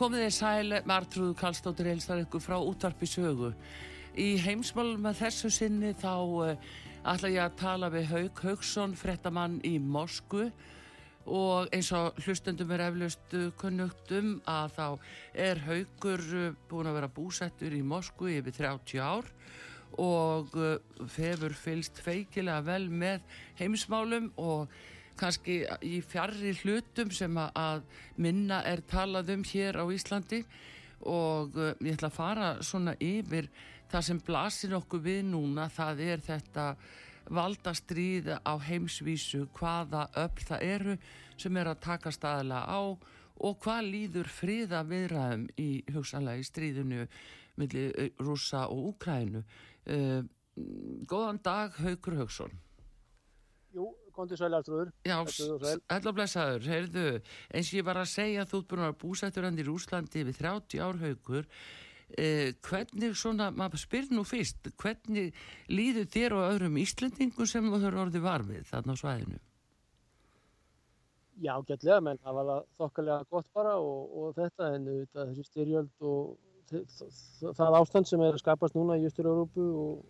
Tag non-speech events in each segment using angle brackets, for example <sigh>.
Komið þið sæl, Martrúð Kallstóttir heilsar ykkur frá útvarpi sögu. Í heimsmálum með þessu sinni þá uh, ætla ég að tala við Haug Haugsson, frettamann í Mosku og eins og hlustendum er eflaust kunnugt um að þá er Haugur uh, búin að vera búsettur í Mosku yfir 30 ár og hefur fylst feikilega vel með heimsmálum og kannski í fjarrri hlutum sem að minna er talað um hér á Íslandi. Og uh, ég ætla að fara svona yfir það sem blasir okkur við núna. Það er þetta valdastríð á heimsvísu hvaða öll það eru sem er að taka staðilega á og hvað líður friða viðræðum í hugsanlega í stríðinu millir uh, rúsa og úkrænu uh, Góðan dag Haugur Haugsson Jú, Kondi sæl aftrúður. Já, hella blessaður, heyrðu, eins og ég var að segja þú ert búin að búsættur hann í Rúslandi við 30 árhaugur, eh, hvernig svona, maður spyr nú fyrst, hvernig líður þér og öðrum Íslendingum sem þú höfður orðið varfið þarna á svæðinu? Já, gætlega, menn það var þokkalega gott bara og, og þetta en þetta, þessi styrjöld og það ástand sem er að skapast núna í Ístur-Európu og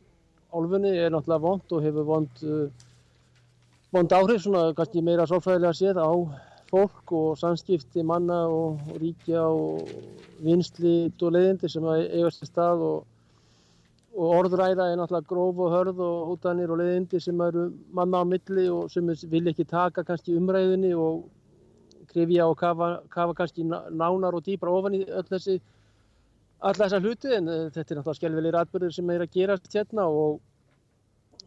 álfunni er náttúrulega vond og hefur vond uh, vond áhrif, svona kannski meira sálfræðilega séð á fólk og samskipti manna og, og ríkja og vinslit og leiðindi sem eigast í stað og, og orðræða er náttúrulega gróf og hörð og hótanir og leiðindi sem eru manna á milli og sem vil ekki taka kannski umræðinni og krifja og kafa, kafa kannski nánar og dýbra ofan í öll þessi alla þessa hluti. En eh, þetta er náttúrulega skjálfilegir atbyrðir sem er að gerast hérna og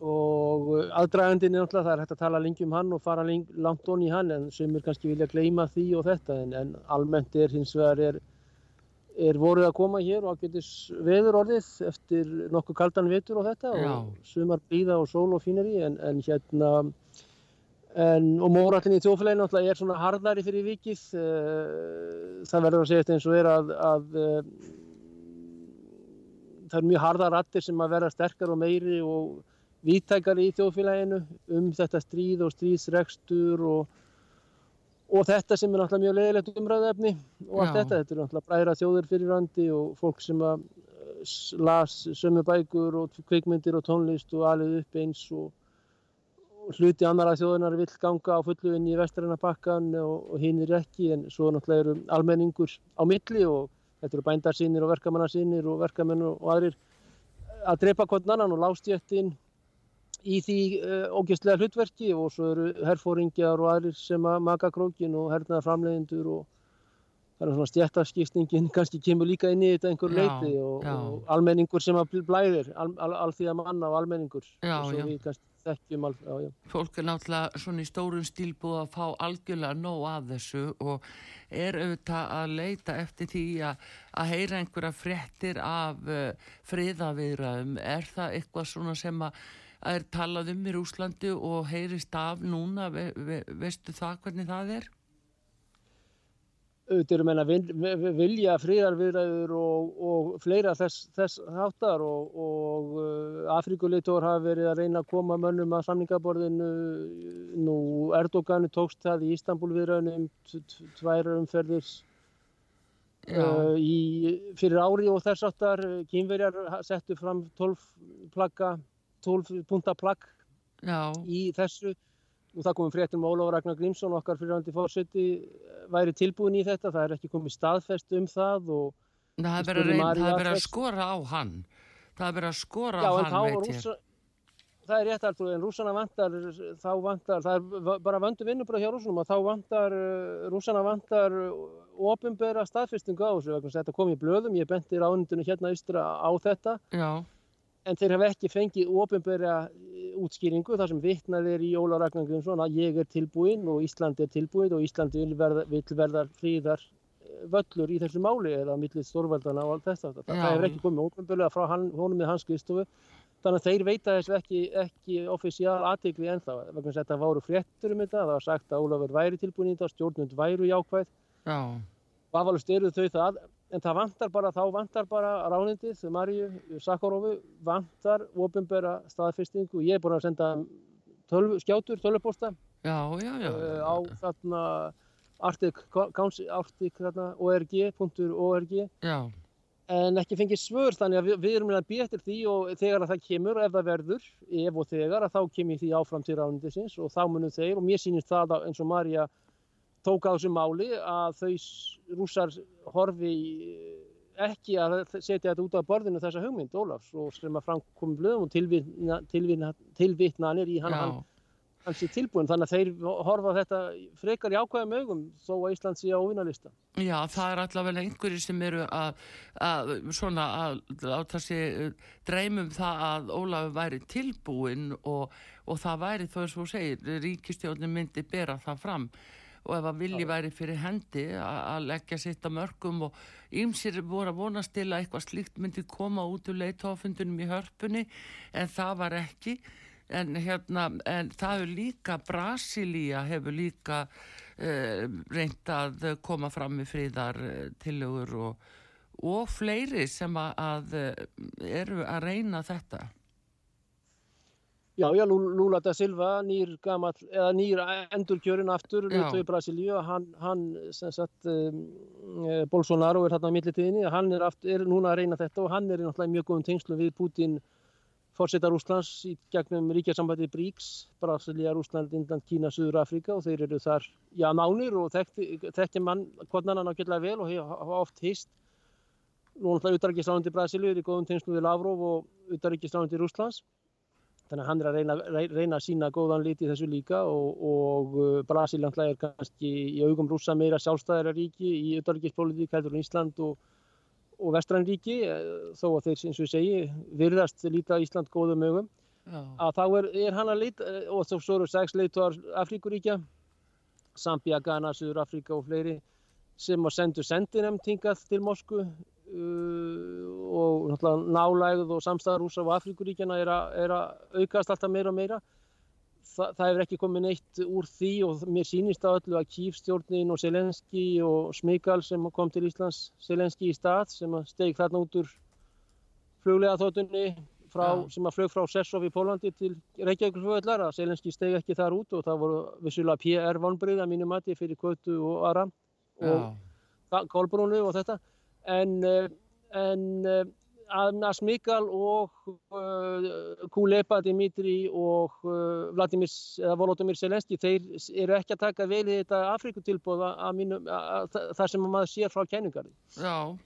og aðdragandin er náttúrulega það er hægt að tala lengi um hann og fara langt onni í hann en sem er kannski vilja gleyma því og þetta en, en almennt er hins vegar er, er voruð að koma hér og getur veður orðið eftir nokkuð kaldan vetur og þetta Já. og sumar blíða og sól og fínari en, en hérna en, og mórallin í tjóflæginu náttúrulega er svona hardari fyrir vikið eh, það verður að segja þetta eins og er að, að eh, það er mjög hardar rattir sem að verða sterkar og meiri og viðtækari í þjóðfélaginu um þetta stríð og stríðsregstur og, og þetta sem er náttúrulega mjög leiðilegt umræðefni og allt þetta, þetta er náttúrulega bræðra þjóður fyrirrandi og fólk sem að eh, las sömu bækur og kveikmyndir og tónlist og alveg upp eins og, og hluti annara þjóðunar vill ganga á fullu inn í vestræna bakkan og, og hinn er ekki en svo náttúrulega eru almenningur á milli og þetta eru bændarsýnir og verkamannarsýnir og verkamenn og aðrir að drepa hvern annan og lástjöttin í því uh, ógeðslega hlutverki og svo eru herfóringjar og aðrir sem að maka krókin og hernaða framleiðindur og, þannig að svona stjættaskýrstingin <laughs> kannski kemur líka inn í þetta einhver leiti og, og almenningur sem að blæðir, al, al, alþýða manna og almenningur Já, og já. við kannski þekkjum al, já, já. fólk er náttúrulega svona í stórum stíl búið að fá algjörlega nóg að þessu og er auðvitað að leita eftir því að, að heyra einhverja fréttir af uh, friðaviðraðum. Er það eitthvað svona sem að að er talað um í Rúslandi og heyrist af núna, ve, ve, veistu það hvernig það er? auðvitað eru menn að vil- vil- vilja fríðarviðræður og, og fleira þess, þess háttar og, og uh, Afrikuleitor hafa verið að reyna að koma mönnum að samningaborðinu. Nú Erdoganu tókst það í Istanbul viðræðinu um t- t- tvær umferðir uh, í, fyrir ári og þess áttar kínverjar settu fram 12 plagga 12 punta plagg í þessu. Og það komum fréttum Ólafur Ragnar Grímsson okkar fyrirhandi fórseti væri tilbúin í þetta, það er ekki komið staðfest um það og það er verið að, að skora á hann. Það er verið að skora já á hann, rússa, það er rétt alltaf en rússana vantar þá vantar, það er bara vöndu vinnubröð hjá rússunum og þá vantar uh, rússana vantar ofinbera staðfestingu á þessu þetta kom í blöðum, ég benti ráðnindinu hérna austra á þetta. Já, en þeir hafa ekki fengið ofinbera útskýringu þar sem vitnað er í Óla Ragnar Grímsson að ég er tilbúinn og Ísland er tilbúinn og Ísland vil verða, vil verða fríðar eh, völlur í þessu máli eða millið stórveldana og allt þetta. Það, það hefur ekki komið ofinbera frá hann, honum með hans skrifstofu. Þannig að þeir veita þessu ekki, ekki offisíal aðtegli ennþá þetta voru fréttur um þetta, það var sagt að Ólafur væri tilbúinn í þetta, stjórnund væru jákvæð. Já, Vafalust eru þau það, en það vantar bara, þá vantar bara ránindið, Maríu Sakarovu, vantar ofinbera staðfestingu. Ég er búin að senda tölv, skjátur, tölvupósta uh, á þarna Arctic, Council, Arctic þarna, org.org já, en ekki fengið svör þannig að við, við erum að býja eftir því og þegar að það kemur, ef það verður, ef og þegar, að þá kemur því áfram til ránindisins og þá munum þeir og mér sýnist það að- eins og María tók á þessu máli að þau rússar horfi í- ekki að setja þetta út af borðinu þessa hugmynd Ólafs og sem að framkomi blöðum og tilvitna, tilvitna, tilvitnanir í hann, hann hans í tilbúin þannig að þeir horfa þetta frekar í ákvæðum augum þó að Ísland sé á vinnarlista. Já, það er allavega einhverjir sem eru að, að svona að láta sig dreymum það að Ólafur væri tilbúinn og, og það væri þó og þú segir, ríkistjórnum myndi bera það fram og ef að vilji væri fyrir hendi að að leggja sitt á mörgum og ýmsir voru að vonast til að eitthvað slíkt myndi koma út úr leitófundunum í hörpunni en það var ekki. En hérna, en það hefur líka Brasilia hefur líka uh, reynd að koma fram með fríðar uh, tillögur og, og fleiri sem að, að uh, eru að reyna þetta Já, já, Lula da Silva, nýr gamall, eða nýr endurkjörinn aftur, leitu í Brasilíu, hann, hann, sem sagt, um, eh, Bolsonaro er þarna á millitíðinni, hann er, aftur, er núna að reyna þetta og hann er náttúrulega mjög góðum tengslum við Putin, fórseta Rúslands í gegnum ríkjasambandi BRICS, Brasilia, Rúsland, Indland, Kína, Suður Afríka og þeir eru þar, já, nánir og þekkja mann, hvort annan ágætlega vel og hafa oft hist. Nú náttúrulega utarrikiðsráðandi Brasilíu er í góðum tengslum við Lavrov og utarrikiðsráðandi Rúslands. Þannig að hann er að reyna, rey- reyna að sína góðan lit í þessu líka og, og uh, Brasil náttúrulega er kannski í augum rússa meira sjálfstæðara ríki í utarrikiðspolítík heldur en Ísland og, og vestræn ríki eh, þó að þeir, eins og segi, virðast líta Ísland góðum augum. Að þá er, er hann að lita og þá svo eru sex leituar Afríkuríkja, Zambia, Ghana, Suður Afríka og fleiri sem að sendu sendinem tingað til Mosku og náttúrulega nálægð og samstæðar á Afríkuríkjana er, að- er að aukast alltaf meira og meira. Þa, það hefur ekki komið neitt úr því og mér sýnist á öllu að Kífstjórnin og Selenski og Smikal sem kom til Íslands, Selenski í stað sem að steg þarna út úr fluglega þóttunni frá, Já. sem að flög frá Sessov í Pólandi til Reykjavík-flugvellar að Selenski steg ekki þar út og það voru vissulega PR vonbrið að mínu mati fyrir Kötu og Aram og já, Kolbrúnu og þetta en, eh, en eh, að Smikal og uh, Kuleba Dimitri og uh, Volodymyr Selenski þeir eru ekki að taka vel í þetta Afrikutilbóða þar sem maður sér frá kenningarinn. já.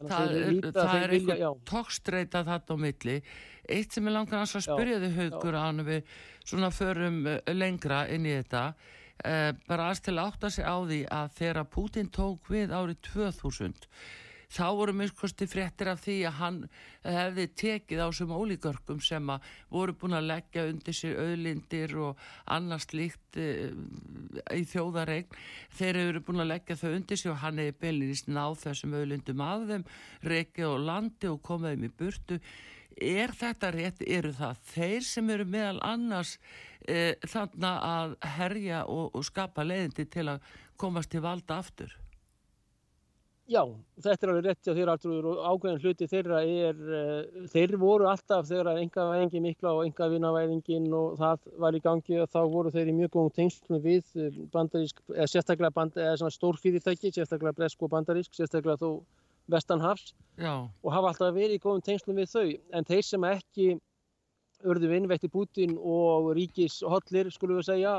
Þannig að Það er, líta- það er vilja- já. tókstreita þarna á milli. Eitt sem er langar að spyrja þig haugur ánum við svona förum eh, lengra inn í þetta bara aðst til að átta sig á því að þegar Putin tók við árið 2000 þá voru minnskosti fréttir af því að hann hefði tekið á sem ólíkörkum sem að voru búin að leggja undir sér auðlindir og annars líkt e, í þjóðaregn þeir eru búin að leggja þau undir sér og hann hefði beilinist náð þessum auðlindum af þeim, reykið og landi og komaðum í burtu. Er þetta rétt, eru það þeir sem eru meðal annars e, þannig að herja og, og skapa leiðindi til að komast til valda aftur Já, þetta er alveg rétt á þér Artur og ákveðin hluti þeirra er, uh, þeir voru alltaf þegar enga væðingi mikla og enga vinavæðingin og það var í gangi og þá voru þeir í mjög góðum tengslum við eh, bandarísk, eða sérstaklega band, eða svona stórfýðirtæki, sérstaklega bresk og bandarísk, sérstaklega þó vestanhafs Já. og hafa alltaf verið í góðum tengslum við þau en þeir sem ekki örðu vinnveitti Putin og ríkishollir skulum við segja,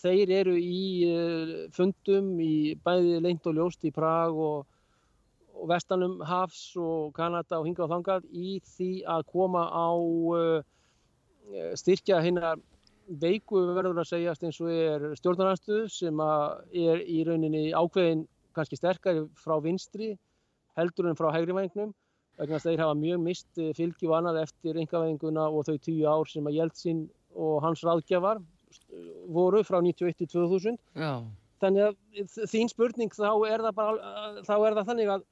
þeir eru í eh, fundum í bæði leint og ljóst í Prag og, og vestanum Hafs og Kanada og hinga og þangað í því að koma á uh, styrkja hinnar veiku verður að segjast eins og er stjórnarhanstuð sem er í rauninni ákveðin kannski sterkari frá vinstri heldur en frá hægri vægnum vegna þess að þeir hafa mjög mist eh, fylgi og annað eftir engavæðinguna og þau tíu ár sem að Jeltsin og hans ráðgjafar voru frá 91 til 2000 Já. þannig að þín spurning þá er það bara þá er það þannig að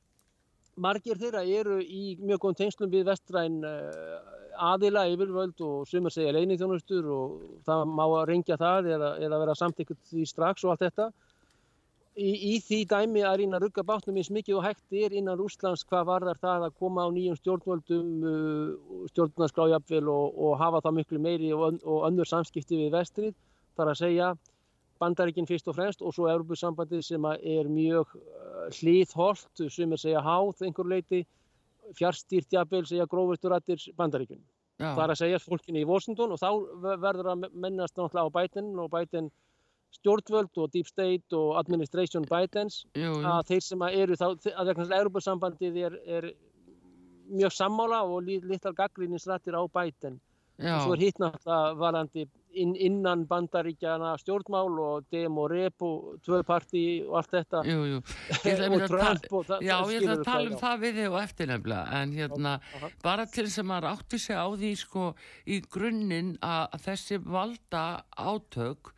margir þeirra eru í mjög góðum tengslum við vestræn eh, aðila yfirvöld og sumur segja leinithjónustur og það má að ringja það eða, eða vera samtíkut því strax og allt þetta í, í því dæmi að rýna rugga bátnum eins mikið og hægt er innan Úslands hvað varðar það að koma á nýjum stjórnvöldum uh, stjórnarskrájafvel og, og hafa það miklu meiri og, og önnur samskipti við vestrið þar að segja bandaríkinn fyrst og fremst og svo Europasambandið sem er mjög uh, hlýðholt sem er segja háð einhver leiti fjárstýrt jafnvel segja grófusturættir bandaríkinn. Það er að segja fólkinni í Washington og þá verður að mennast náttúrulega á bætinn og bætinn stjórnvöld og Deep State og Administration Bidens jú, jú. að þeir sem eru þá, að Europasambandið er, er mjög sammála og litlar gaggríninsrættir á Biden Já. og svo er hitt náttúrulega varandi inn, innan bandaríkjana stjórnmál og dem og rep og tvöðparti og allt þetta jú, <laughs> og Trump og það Já, ég ætla að tala um það við þig og eftirnefnilega en hérna, Aha. bara til sem að átti sig á því sko í grunninn að þessi valda átök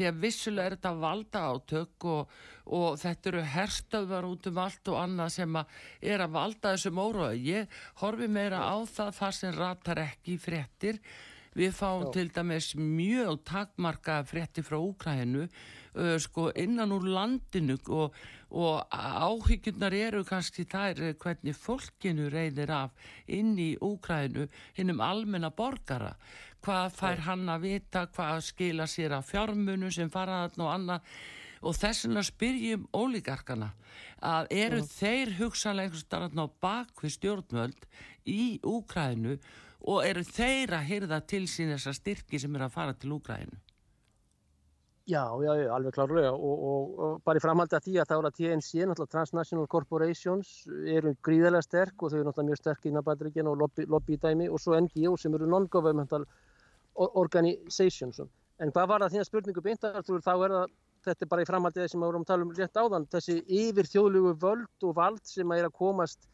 því að vissulega er þetta valda átök og, og þetta eru herstöðvar út um allt og annað sem að er að valda þessum óróðu. Ég horfi meira á það það sem ratar ekki í frettir. Við fáum Já. til dæmis mjög takmarka frettir frá Úkrænu uh, sko innan úr landinu og, og áhyggjurnar eru kannski þær hvernig fólkinu reyðir af inn í Úkrænu hinnum almenna borgara hvað fær hann að vita, hvað skila sér af fjármunu sem faraðan og annað og þess vegna spyrjum ólíkarkana að eru mm. þeir hugsanlega einhvers starfn á bakvið stjórnvöld í Úkrænu og eru þeir að hyrða til sín þessa styrki sem eru að fara til Úkrænu? Já, já, já, alveg klárlega og, og, og bara í framhaldi að því að þá er að TNC, náttúrulega Transnational Corporations, eru gríðarlega sterk og þau eru náttúrulega mjög sterk í Nabatrikin og lobby, lobbydæmi og svo NGO sem eru non-governmental organizations. En hvað var það þína spurningu beintartur, þá er það, þetta er bara í framhaldið sem við vorum að tala um rétt áðan, þessi yfir þjóðlugu völd og vald sem er að komast,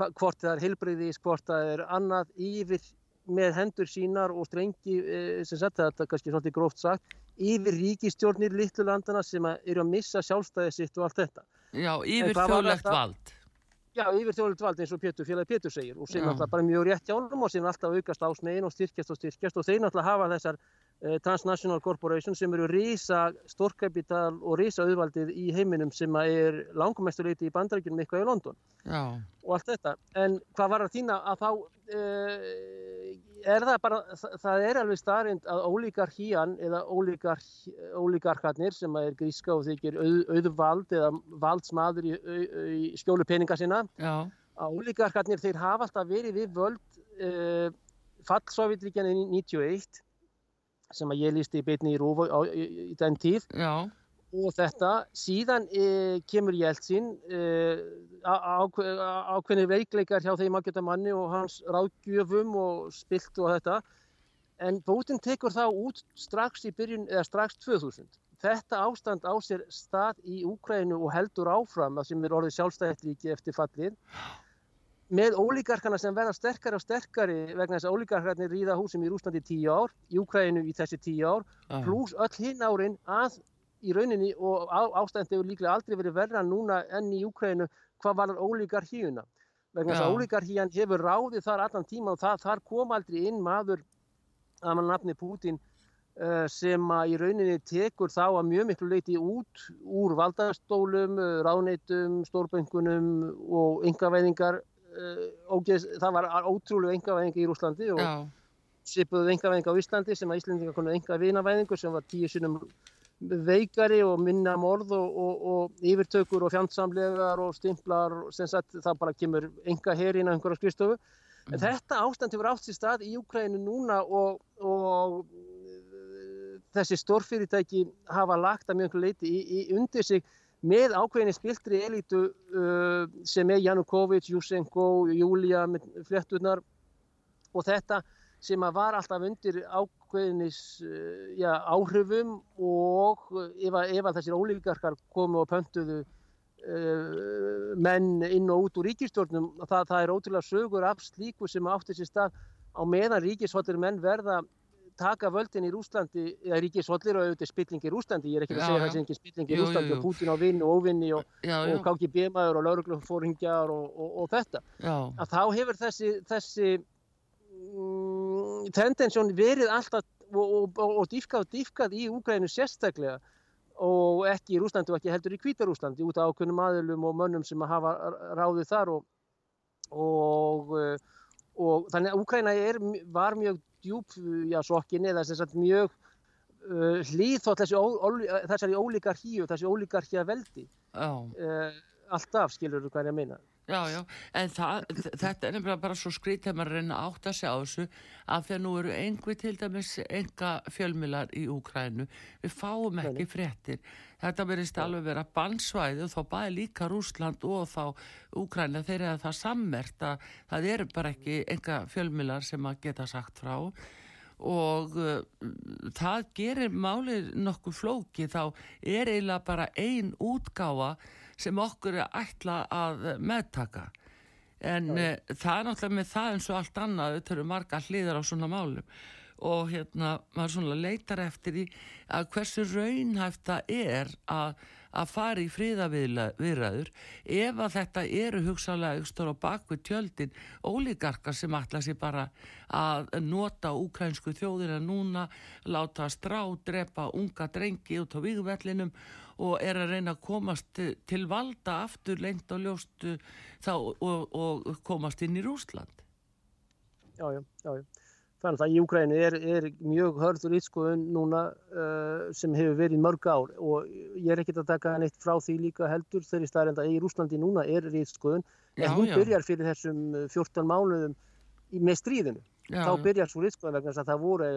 hvort það er heilbreyðis, hvort það er annað, yfir með hendur sínar og strengi, eh, sem sagt þetta kannski svolítið gróft sagt, yfir ríkistjórnir litlu landana sem eru að missa sjálfstæði sitt og allt þetta. Já, yfir þjóðlegt vald. Já, yfir þjóðlegt vald eins og Pétur félagi Pétur segir og sem náttúrulega bara mjög rétt hjálpum og sem alltaf aukast ásmegin og styrkjast og styrkjast og þeir náttúrulega hafa þessar transnational corporation sem eru rísa stórkapital og rísa auðvaldið í heiminum sem er langmestuleiti í bandarækjunum eitthvað í London Já. og allt þetta. En hvað var að þýna að þá eh, er það bara, það er alveg starrend að ólíkarhían eða ólíkar, ólíkarkarnir sem er gríska og þykir auð, auðvald eða valdsmaður í, í skjólu peninga sinna Já. að ólíkarkarnir þeir hafa alltaf verið við völd uh, fallsovjetríkjan í 91 sem að ég lísti í beitni í Rúf í, í, í den tíð. Já. Og þetta, síðan e, kemur Jeltsin e, ákveðni veikleikar hjá þeim geta manni og hans ráðgjöfum og spilt og þetta. En bótinn tekur þá út strax í byrjun, eða strax 2000 þetta ástand á sér stað í Úkrænu og heldur áfram að sem er orðið sjálfstæðitlíki eftir fallið með ólíkarkana sem verða sterkari og sterkari vegna þess að ólíkarkarnir ríða húsum í Rúslandi tíu ár, í Úkrænu í þessi tíu ár, Já. pluss öll hinn árin að í rauninni og á- ástandið hefur líklega aldrei verið verra núna enn í Úkrænu hvað var ólíkarhíuna. Vegna þess Já. að ólíkarhían hefur ráðið þar allan tíma og það, þar kom aldrei inn maður að mann nafni Pútín uh, sem að í rauninni tekur þá að mjög miklu leiti út úr valdastólum, uh, ráðneitum, stórböngunum og yngaveðingar. Uh, ógeðs, það var ótrúlega yngaveðing í Rúslandi og Já, svipuðu engavæðing á Íslandi sem að Íslandingar konu enga vinavæðingu sem var tíu sinnum veikari og minna morð og, og, og yfirtökur og fjandsamlegar og stimplar sem sagt það bara kemur enga herin á einhverja skrifstofu. En Mm. þetta ástand hefur átt sér stað í Úkrænu núna og, og uh, þessi stórfyrirtæki hafa lagt að mjög leiti í, í undir sig með ákveðinni spiltri elitu uh, sem er Janukovic, Jusenko, Júlia með flétturnar og þetta sem að var alltaf undir ákveðinis uh, já, áhrifum og uh, ef að, þessir ólíkarkar komu og pöntuðu uh, menn inn og út úr ríkistjórnum það, það er ótrúlega sögur af slíku sem átti sér stað á meðan ríkishollir menn verða taka völdin í Rúslandi, eða ríkishollir og auðvitað spilling í Rúslandi, ég er ekki að Já, segja já. það sem ekki spilling í Jú, Rúslandi jú, jú. og Pútin á vinn og óvinni og, og KGB-maður og lauruglufóringjar og, og, og þetta já, að þá hefur þessi, þessi mm, tendensjón verið alltaf og, og, og, og dýfkað og dýfkað í Úgrænu sérstaklega og ekki í Rúslandi og ekki heldur í Hvítarúslandi út af ákveðnum aðilum og mönnum sem að hafa ráðið þar og, og, og þannig að Úgræna er, var mjög djúb já, sokkinni eða sagt mjög uh, ó, ó, þessari ólíkarhíu, þessi ólíkarhíu veldi já. uh, alltaf skilur þú hvað ég að meina Já, já, en það, þetta er nefnilega bara svo skrítið að maður reyna að átta sig á þessu að þegar nú eru einhver til dæmis enga fjölmilar í Úkrænu, við fáum ekki fréttir. Þetta verðist alveg vera bannsvæði og þá bæði líka Rúsland og þá Úkræna þeir eru það sammert að það eru bara ekki enga fjölmilar sem að geta sagt frá. Og uh, það gerir málið nokkuð flóki þá er eiginlega bara ein útgáfa sem okkur er ætla að meðtaka. En uh, það er náttúrulega með það eins og allt annað þetta eru marga hliðar á svona málum. Og hérna maður svona leitar eftir því að hversu raunhæft það er að, að fara í fríðaviðræður ef að þetta eru hugsalega aukstur á bakvið tjöldin ólíkarkar sem ætla sér bara að nota úkrænsku þjóðina núna, láta strá, drepa unga drengi út á vígvellinum og er að reyna að komast til, valda aftur lengt og ljóst þá, og, og komast inn í Rúsland. Já, já, já, já. Þannig að í Úkrænu er, er mjög hörður ítskoðun núna uh, sem hefur verið mörg ár og ég er ekkert að taka neitt frá því líka heldur þegar í staðrenda í Rúslandi núna er ítskoðun en hún já. byrjar fyrir þessum uh, 14 mánuðum í, með stríðinu. Já, Þá byrjar svo ítskoðun vegna þess að það voru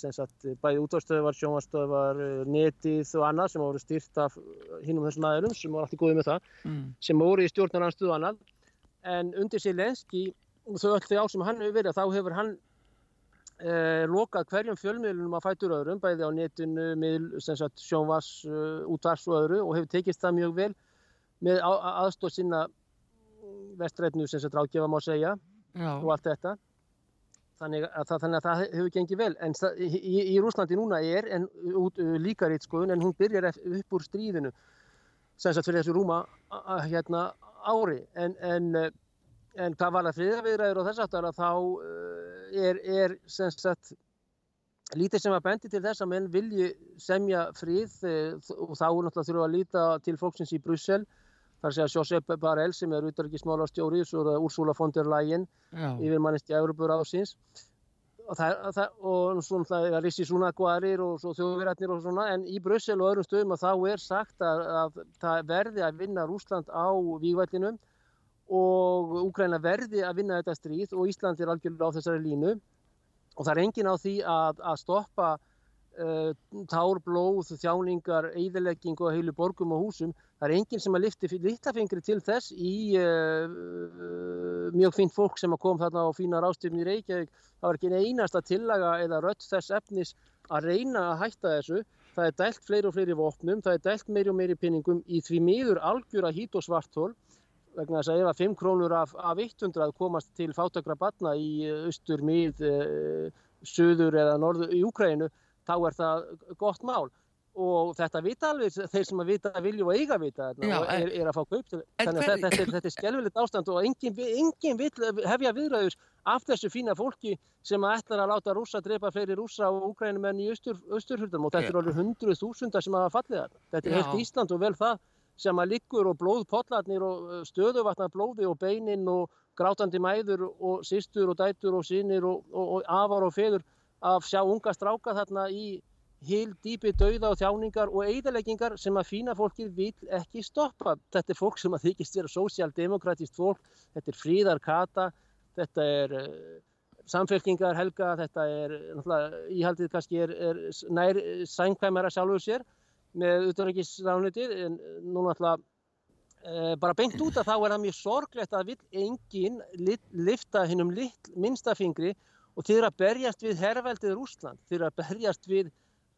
sem sagt, bæði útvarstöðvar, sjónvarstöðvar, uh, netið og annað sem voru styrt af hinnum þessum aðeirum sem voru alltaf góðið með það Mm. sem voru í stjórnarnanstöðu og annað en undir sér lenski og þau öll þau ár sem hann hefur verið þá hefur hann eh, lokað hverjum fjölmiðlunum að fætur öðrum bæði á netinu, miðl, sagt sjónvars, uh, útvars og öðru og hefur tekist það mjög vel með aðstóð sinna vestrætnu sem sagt ráðgefa má segja Já, og allt þetta. Þannig að, það, þannig að það hefur gengið vel. En það, í, í Rúslandi núna er en, út, uh, líka rítskoðun en hún byrjar upp úr stríðinu sem sagt fyrir þessu rúma hérna, ári. En, en, uh, en hvað var það friðaviðræður og þess aftar að þá uh, er, er sem sagt lítið sem að bendi til þess að menn vilji semja frið uh, og þá er náttúrulega þurfa að líta til fólksins í Brussel. Þar sé að Josep Barel sem er utarikismálastjóri og Úrsula von der Leyen já, yfirmannist í og, það, það, og svona það er Rissi Súnaguarir og svo þjóðverðarnir og svona en í Brussel og öðrum stöðum að þá er sagt að, að það verði að vinna Rúsland á vígvætlinum og Úgræna verði að vinna þetta stríð og Ísland er algjörlega á þessari línu og það er engin á því að, að stoppa uh, tár, blóð, þjáningar, eyðilegging og heilu borgum og húsum. Það er enginn sem að lifti litlafingri til þess í uh, uh, mjög fínt fólk sem að kom þarna á fína rástöfni í Reykjavík. Það var ekki einasta tillaga eða rött þess efnis að reyna að hætta þessu það er dælt fleiri og fleiri vopnum, það er dælt meiri og meiri pinningum í því miður algjöra hít og svartól vegna þess að ef að 5 krónur af, af 100 komast til fátakra batna í eh, austur, mið, e, söður eða norður í Úkrænu þá er það gott mál og þetta vita alveg þeir sem að vita vilju og eiga vita Já, og er, er að fá kaup til þannig að þetta, þetta er skelvilegt ástand og enginn engin hefja viðræður af þessu fína fólki sem að ætlar að láta rúsa drepa fleiri rúsa og úgrænumenn í austur, austurhundum og þetta er alveg hundruð þúsundar sem hafa fallið. Þetta er Já. heilt Ísland og vel það sem að liggur og blóðpollarnir og stöðuvatnar blóði og beinin og grátandi mæður og sýstur og dætur og sínir og, og, og afar og feður að sjá unga stráka þarna í hil dýpi dauða og þjáningar og eidaleggingar sem að fína fólkið vil ekki stoppa. Þetta er fólk sem að þykist vera sósjaldemokratist fólk, þetta er fríðar kata, þetta er uh, samfélkingar helga, þetta er íhaldið kannski er, er nær sænkvæmara sjálfur sér með utanrækisránutið en nú náttúrulega uh, bara beint út að þá er það mjög sorglegt að vil enginn lifta hinnum minnstafingri og þeir að berjast við herrveldið Rúsland, þeir að berjast við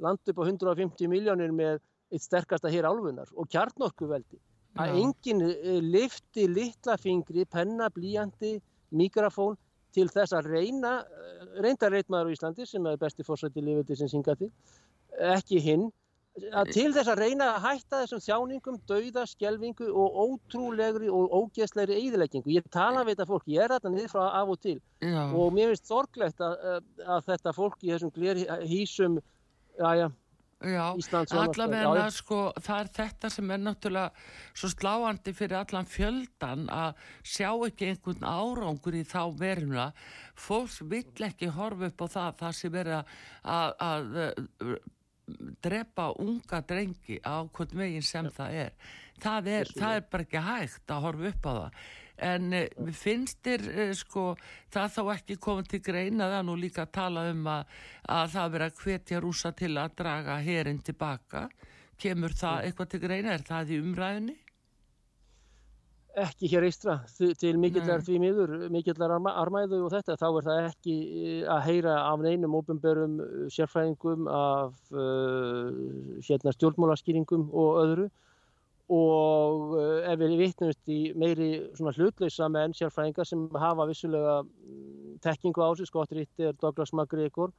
land upp á 150 miljónir með eitt sterkasta hér álfunar og kjarnorkuveldi. Að enginn eh, lifti litla fingri, penna, blíjandi, mikrofón til þess að reyna, eh, reynda reitmaður á Íslandi sem er besti fórsætti lifiti sem synga til, ekki hinn, að til þess að reyna að hætta þessum þjáningum, dauða, skjelvingu og ótrúlegri og ógeðslegri eðileggingu. Ég tala við þetta fólk, ég er þetta niður frá af og til Já. og mér finnst sorglegt að, að þetta fólk í þessum hísum já, já. Allavega sko það er þetta sem er náttúrulega svo sláandi fyrir allan fjöldan að sjá ekki einhvern árangur í þá verðuna fólks vill ekki horfa upp á það það sem er að, að, að drepa unga drengi á hvern veginn sem ja. það er. Það er, það er bara ekki hægt að horfa upp á það. En uh, finnst þér uh, sko það þá ekki komið til greina það nú líka að tala um að, að það verið að hvetja rúsa til að draga herin tilbaka? Kemur það eitthvað til greina, er það í umræðinni? Ekki hér eistra, til mikillar því miður, mikillar arma, armæðu og þetta, þá er það ekki eh, að heyra af neinum óbemberum sérfræðingum af uh, hérna, stjórnmálaskýringum og öðru. Og eh, ef við vittnumst í meiri svona hlutleysa menn sérfræðingar sem hafa vissulega mm, tekkingu á sig, Scott Ritter, Douglas MacGregor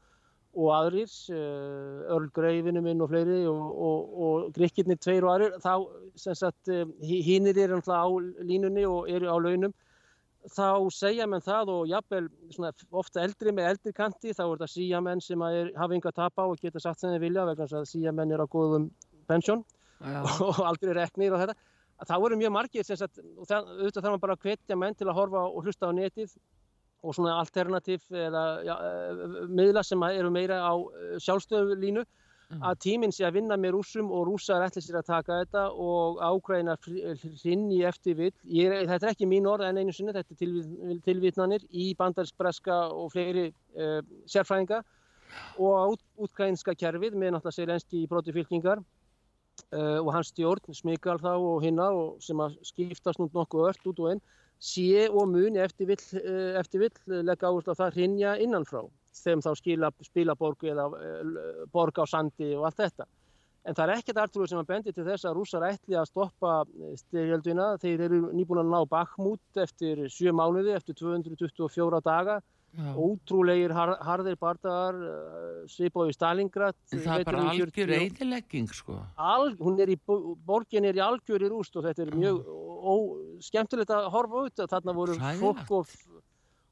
og aðrir, eh, Earl Grey vinnu minn og fleiri og, og, og grikkirnir tveir og aðrir, þá sem sagt eh, hínir eru á línunni og eru á launum. Þá segja menn það og jafnvel ofta eldri með eldri kanti þá er þetta síjamenn sem er, hafa yngi að tapa og geta satt sem þeir vilja vegna að síjamenn er á góðum pensjón <laughs> og aldrei reknir og þetta. Þá eru mjög margir sagt, og það, auðvitað þarf maður bara að hvetja menn til að horfa og hlusta á netið og svona alternativ eða ja, eh, miðla sem eru meira á eh, sjálfstöðulínu mm. að tíminn sé að vinna með rúsum og rúsar ætla sér að taka þetta og ágræna hrinni eftir vill. Er, þetta er ekki mín orð en einu sinni, þetta er tilvit, tilvitnanir í bandarspreska og fleiri uh, sérfræðinga og útgrænska kerfið með náttúrulega sérlenski í broti fylkingar uh, og hans stjórn, Smikal þá og hinna og sem að skiptast nú nokkuð öll út og einn, sé og muni eftir vill, uh, eftir vill leggja áherslu á það hrinja innanfrá þeim þá skila, spila borgu eða uh, borg á sandi og allt þetta. En það er ekkert artrúið sem að bendi til þess að rúsar ætli að stoppa styrjölduna. Þeir eru nýbúin að ná bakmút eftir sjö mánuði, eftir 224 daga ótrúlegir har, harðir bardagar uh, svipað í Stalingrad það er bara algjör eðilegging sko. Al, hún er í, borgin er í algjör í rúst og þetta er mjög ó, skemmtilegt að horfa út þarna voru Sæla. fólk og,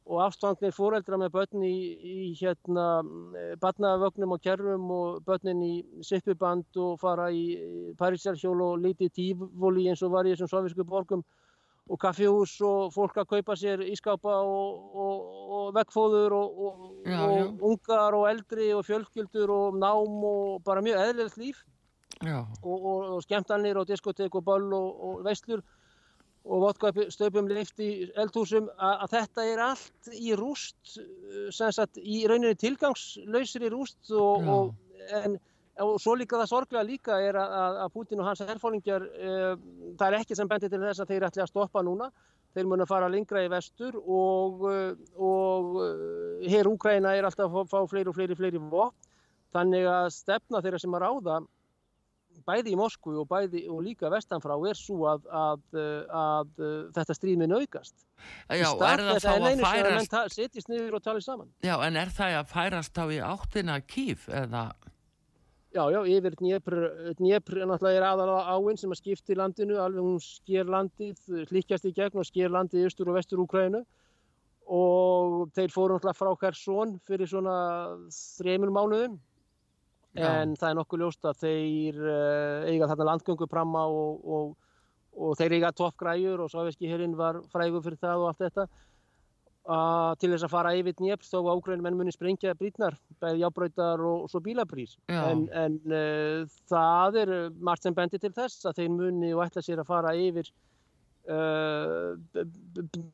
og afstandnir fóreldra með börn í, í hérna barnavögnum og kerrum og börnin í sippiband og fara í Parísarhjól og lítið tífóli eins og var í þessum sovisku borgum og kaffihús og fólk að kaupa sér ískápa og, og, og vekkfóður og, já, og já. ungar og eldri og fjölskyldur og nám og bara mjög eðlilegt líf. Og skemmtanir og diskotek og böll og veislur og vodkastöpum lift í eldhúsum að, þetta er allt í rúst sagt, í rauninni tilgangslausir í rúst og en og svo líka það sorglega líka er að, að Putin og hans herfólingjar uh, það er ekki sem bendir til þess að þeir ætli að stoppa núna þeir mun að fara lengra í vestur og, uh, og hér Úkræna er alltaf að fá fleiri og fleiri fleiri vopn Þannig að stefna þeirra sem að ráða bæði í Moskvu og, bæði, og líka vestanfrá er svo að, að, að, að þetta stríðminn aukast. Já, er það þá að færast... Setjast niður og tala saman. Já, en er það að færast þá í áttina kýf eða... Já, já, yfir Dnépr náttúrulega er aðalega áinn sem að skipti landinu, alveg hún sker landið, hlýkjast í gegn og sker landið í austur og vestur Úkrænu og þeir fóru náttúrulega frá Khersson fyrir svona þreymur mánuðum. En já. það er nokkuð ljóst að þeir uh, eiga þarna landgöngu pramma og, og, og þeir eiga toppgræjur og Sáveski hérinn var frægur fyrir það og allt þetta Uh, til þess að fara yfir njöfn þó að ágrænum menn muni sprengja brítnar bæði jábröytar og, og svo bílabrís en, en uh, það er margt sem bendir til þess að þeir muni og ætla sér að fara yfir uh,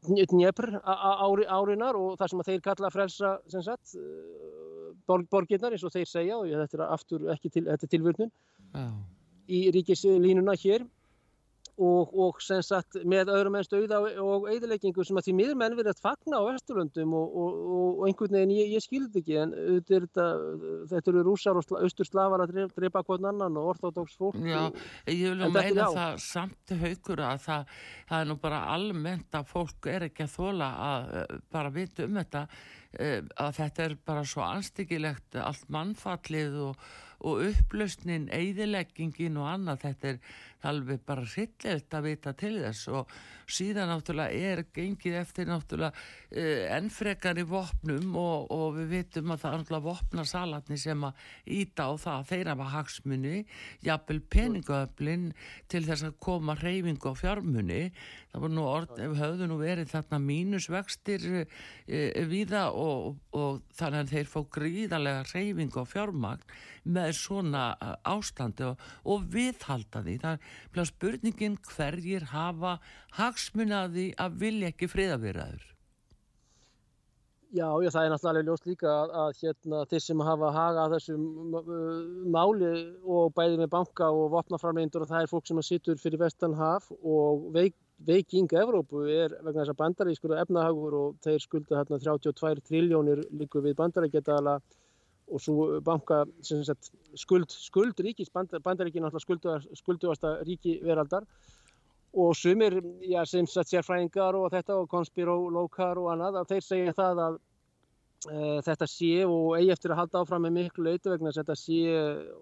njöfn ári, árinar og það sem þeir kalla frelsa sagt, borg, borginnar eins og þeir segja og þetta er aftur ekki til, tilvörnum í ríkislínuna hér og, og sem sagt með öðrum enn stöða og eðileggingu sem að því miður menn verið að fagna á Vesturlundum og, og, og einhvern veginn ég, ég skilði ekki en þetta, þetta eru rúsar og austurslavar að drepa hvern annan og orthodox fólk Já, ég vil meina það samt haugur að það, það er nú bara almennt að fólk er ekki að þóla að eh, bara vita um þetta eh, að þetta er bara svo anstíkilegt allt mannfallið og og upplausnin, eigðileggingin og annað, þetta er alveg bara hryllilt að vita til þess. Og síðan náttúrulega er gengið eftir náttúrulega uh, ennfrekar í vopnum og, og við vitum að það er náttúrulega vopnasalatni sem að íta á það, þeir hafa hagsmunni, jafnvel peningaöflin til þess að koma reyfingu á fjármunni, það voru nú orð, höfðu nú verið þarna mínusvextir uh, uh, viða og, og þannig að þeir fá gríðarlega reyfingu á fjármagn með svona uh, ástandi og, og viðhalda því. Það er spurningin hverjir hafa hagsmunaði að vilja ekki friðaveraður. Já, já, það er náttúrulega ljóst líka að, að hérna, þeir sem hafa hagað þessum máli og bæði með banka og vopnaframlegindur og það er fólk sem sittur fyrir vestanhaf og veik, veiking Evrópu er vegna þess að bandarískur efnahagur og þeir skulda hérna 32 triljónir líku við bandaríkjadala og svo banka sagt, skuld, skuld ríkis, bandaríkin skulduasta ríki veraldar og sumir, já, sem sagt sérfræðingar og þetta og konspirólókar og annað, þeir segja það að e, þetta sé og eigi eftir að halda áfram með miklu leiti vegna þetta sé,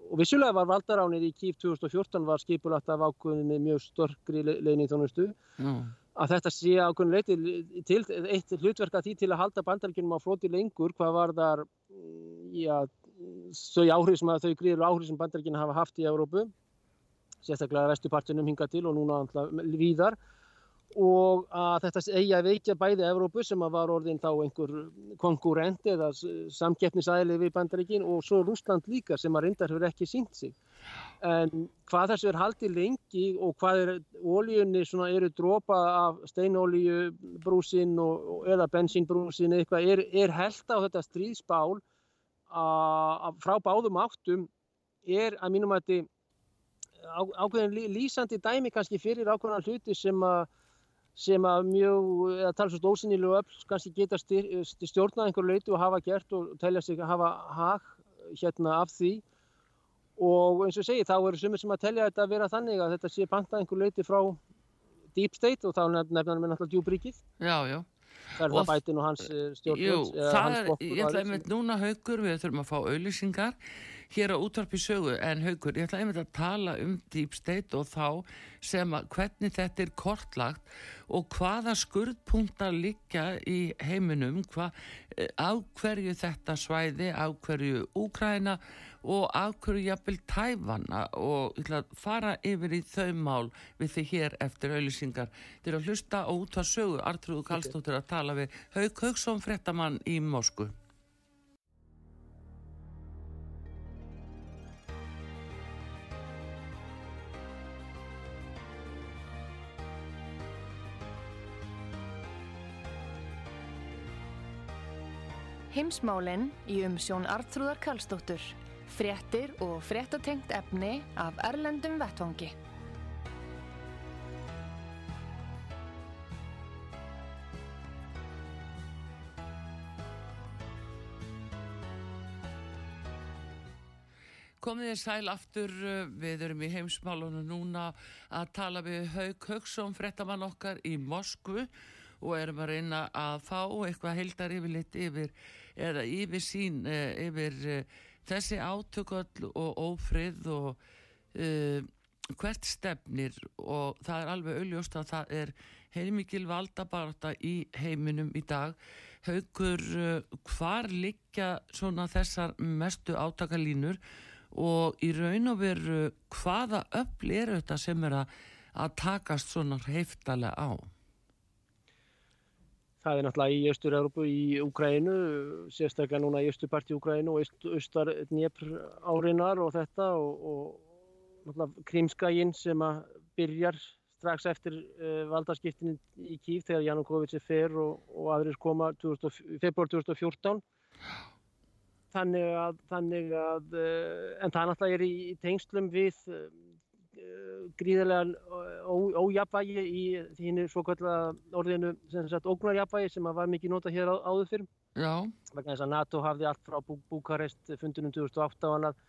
og vissulega var valdaránir í Kíf 2014 var skipulagt af ákvöðinni mjög störkri leini þónustu mm. Að þetta sé ákvöðin leiti til eitt hlutverka því til að halda bandaríkinum á floti lengur, hvað var þar já, þau áhrif sem þau gríður áhrif sem bandaríkina hafa haft í Európu sérstaklega vestupartinum hinga til og núna víðar og að þetta eigi að veikja bæði Európu sem að var orðin þá einhver konkurrent eða samkeppnisæli við bandaríkin og svo Rúsland líka sem að reyndar hefur ekki sínt sig en hvað þessu er haldið lengi og hvað er ólíunni svona eru drópa af steinólíu brúsin og, eða bensínbrúsin eitthvað er, er held á þetta stríðsbál að frá báðum áttum er að mínum að þetta ákveðin lýsandi dæmi kannski fyrir ákveðan hluti sem að sem að mjög, eða tala svo stóðsynnilu öll, kannski geta stjórnað einhverju leiti og hafa gert og telja sig að hafa hag hérna af því og eins og segi þá eru sumir sem að telja þetta að vera þannig að þetta sé pantað einhverju leiti frá deep state og þá nefnum við náttúrulega djúbríkið. Já, já. Það er það bætin og hans stjórnvöld. Það er, ég ætla einmitt núna haugur, við þurfum að fá auðlýsingar hér á útvarpi sögu, en haugur, ég ætla einmitt að tala um Deep State og þá sem að hvernig þetta er kortlagt og hvaða skurðpunktar liggja í heiminum, hva, eh, á hverju þetta svæði, á hverju Úkræna og afhverju jafnvel tæfanna og fara yfir í þau mál við þið hér eftir auðlýsingar. Þið eru að hlusta á út að sögu Artrúðu Kallstóttur að tala við Haug Haugsson frettamann í Mosku. Heimsmálinn í umsjón Artrúðar Kallstóttur fréttir og fréttatengt efni af Erlendum Vettvangi. komið þér sæl aftur, við erum í heimsmálunum núna að tala við Haug Haugsson, frettamann okkar í Moskvu og erum að reyna að fá eitthvað heildar yfirleitt yfir, eða yfir sín, eh, yfir uh, þessi átökull og ófrið og uh, hvert stefnir og það er alveg auðljóst að það er heimikil valdabarta í heiminum í dag. Haugur, uh, hvar liggja svona þessar mestu átakalínur og í raun og veru hvaða öll eru þetta sem er að, að takast svona heiftalega á? Það er náttúrulega í Östur-Európu í Ukrænu, sérstaklega núna í Östurparti Ukrænu og Östar Dnjepr árinar og þetta og, og náttúrulega Krímskægin sem að byrjar strax eftir uh, valdarskiptinin í Kív þegar Janukovic er fer og, og aðrir koma 2000, februar 2014 þannig að, þannig að uh, en það náttúrulega er í, í tengslum við uh, gríðarlega ójapvægi í þínu svo kallega orðinu sem sagt ógnarjapvægi sem var mikið nota hér á, áður fyrr. Vegna þess að NATO hafði allt frá Bú Búkarest fundunum 2008 og annað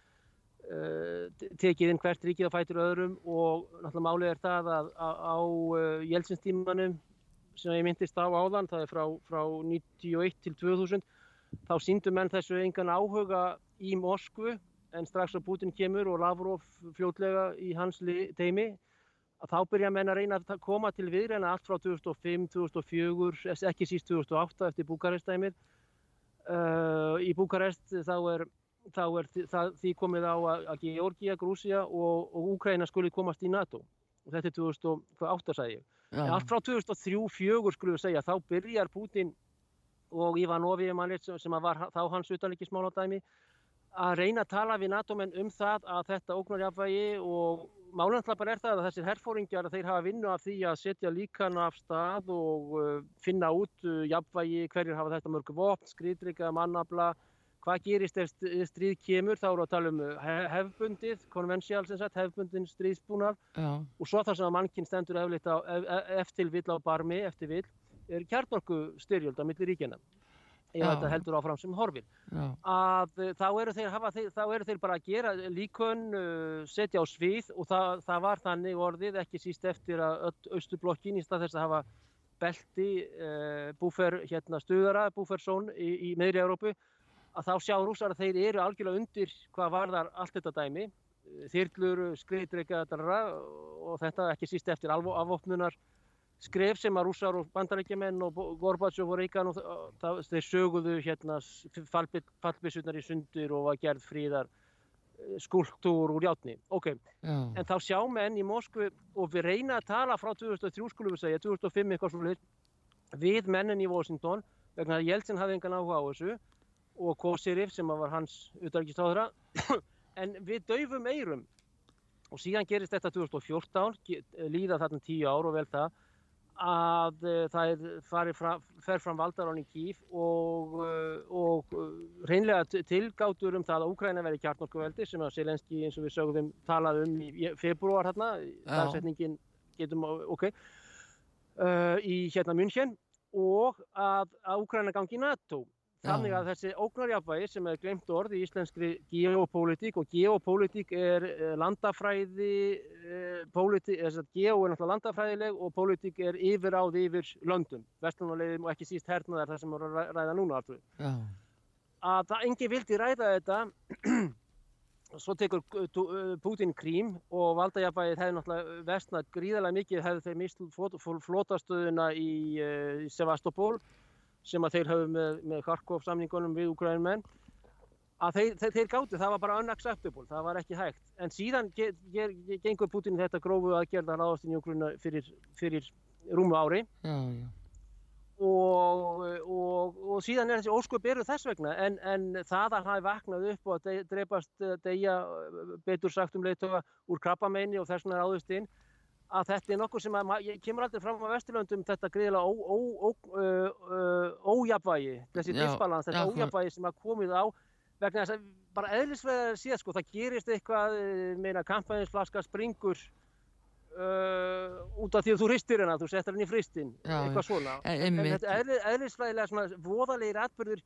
uh, tekið inn hvert ríkið á fætur öðrum og náttúrulega málið er það að á, á uh, Jeltsinstímanum sem ég myndist á áðan, það er frá, frá 91 til 2000 þá síndum menn þessu engan áhuga í Moskvu en strax að Putin kemur og Lavrov fljótlega í hans teimi að þá byrja menn að reyna að koma til viðræna allt frá 2005, 2004, ekki síst 2008 eftir Búkarestæmið. Uh, í Búkarest þá er, þá er það, því komið á að, Georgia, Grúsia og, og Úkraina skuli komast í NATO. Og þetta er 2008 sagði ég. Ja. Allt frá 2003-2004 skulum við segja þá byrjar Putin og Ivanovi sem var þá hans utanleikismáladæmi að reyna að tala við NATO-menn um það að þetta ógnarjafvægi og málendla bara er það að þessir herfóringjar þeir hafa vinnu af því að setja líkan af stað og uh, finna út uh, jafnvægi, hverjir hafa þetta mörgu vopn, skriðdrygga, mannabla, hvað gerist ef stríð kemur, þá eru að tala um uh, hefbundið, konvensjál sem sagt, hefbundin stríðsbúnar Já. og svo þar sem að mannkinn stendur eftir, eftir vill á barmi, eftir vill, er kjarnorku styrjöld á milli ríkjana ef þetta heldur áfram sem horfir. Að eh, þá eru þeir, hafa, þá eru þeir bara að gera líkun uh, setja á svið og það, það var þannig orðið ekki síst eftir að austurblokkin í stað þess að hafa belti uh, búfer hérna stuðara búfersón í, í meðri Európu að þá sjá rúsar að þeir eru algjörlega undir hvað varðar allt þetta dæmi. Þyrlur, skriðdreika og þetta ekki síst eftir afvopnunar skref sem að rússar og bandarækjumenn og Gorbachev og Reagan og það, þeir söguðu hérna fallbissunar í sundur og var gerð fríðar eh, skulktúr úr játni. Ok, Já. en þá sjá menn í Moskvu og við reyna að tala frá 2003 skulum við segja, 2005 eitthvað svolítið við mennin í Washington vegna að Jeltsin hafði engan áhuga á þessu og Kosirif sem var hans utarikistáðra <clears throat> en við döfum eirum og síðan gerist þetta 2014 líða þarna tíu ár og vel það að uh, það er, fram, fer fram valdaráni Kíf og, uh, og uh, reynlega tilgátur um það að Úkræna veri kjarnorkuveldi sem að Selenski eins og við sögum talað um í februar hérna, þarsetningin getum, ok, í hérna München og að, að Úkræna gangi í NATO. Þannig að þessi ógnarjafvægi sem er glemt orð í íslenskri geopolítík og geopolítík er eh, landafræði, eh, þess að geo er náttúrulega landafræðileg og polítík er yfir áð yfir löndum, vestlunarlegum og ekki síst hernaðar þar sem erum að ræða núna alltaf. Já. Að það engi vildi ræða þetta, <clears throat> svo tekur Putin krím og valdajafvægið hefði náttúrulega vestnað gríðarlega mikið, hefði þeir mist eh, í Sevastopol sem að þeir hafu með, með Kharkov samningunum við Ukraínumenn að þeir, þeir, þeir gáttu, það var bara unacceptable, það var ekki hægt. En síðan ge, ge, ge, gengur Putin þetta grófu aðgerða ráðast í Ukraínu fyrir, fyrir rúmu ári já, já. Og, og, og síðan er þessi ósköp eru þess vegna en, en það að hann vaknað upp og að dreipast degja betur sagt um leittóa úr krabbameini og þess vegna er áðust inn að þetta er nokkuð sem að, ég kemur aldrei fram á Vesturlöndum þetta greiðilega ójapvægi, þessi disbalans, þetta ójapvægi sem að komið á vegna þess að bara eðlisvegar síðan sko, það gerist eitthvað, meina kampæðinsflaska springur uh, út af því að þú hristir hennar, þú setjar henni í fristin, eitthvað svona. En, en þetta eðlisvegilega svona voðalegir atbyrður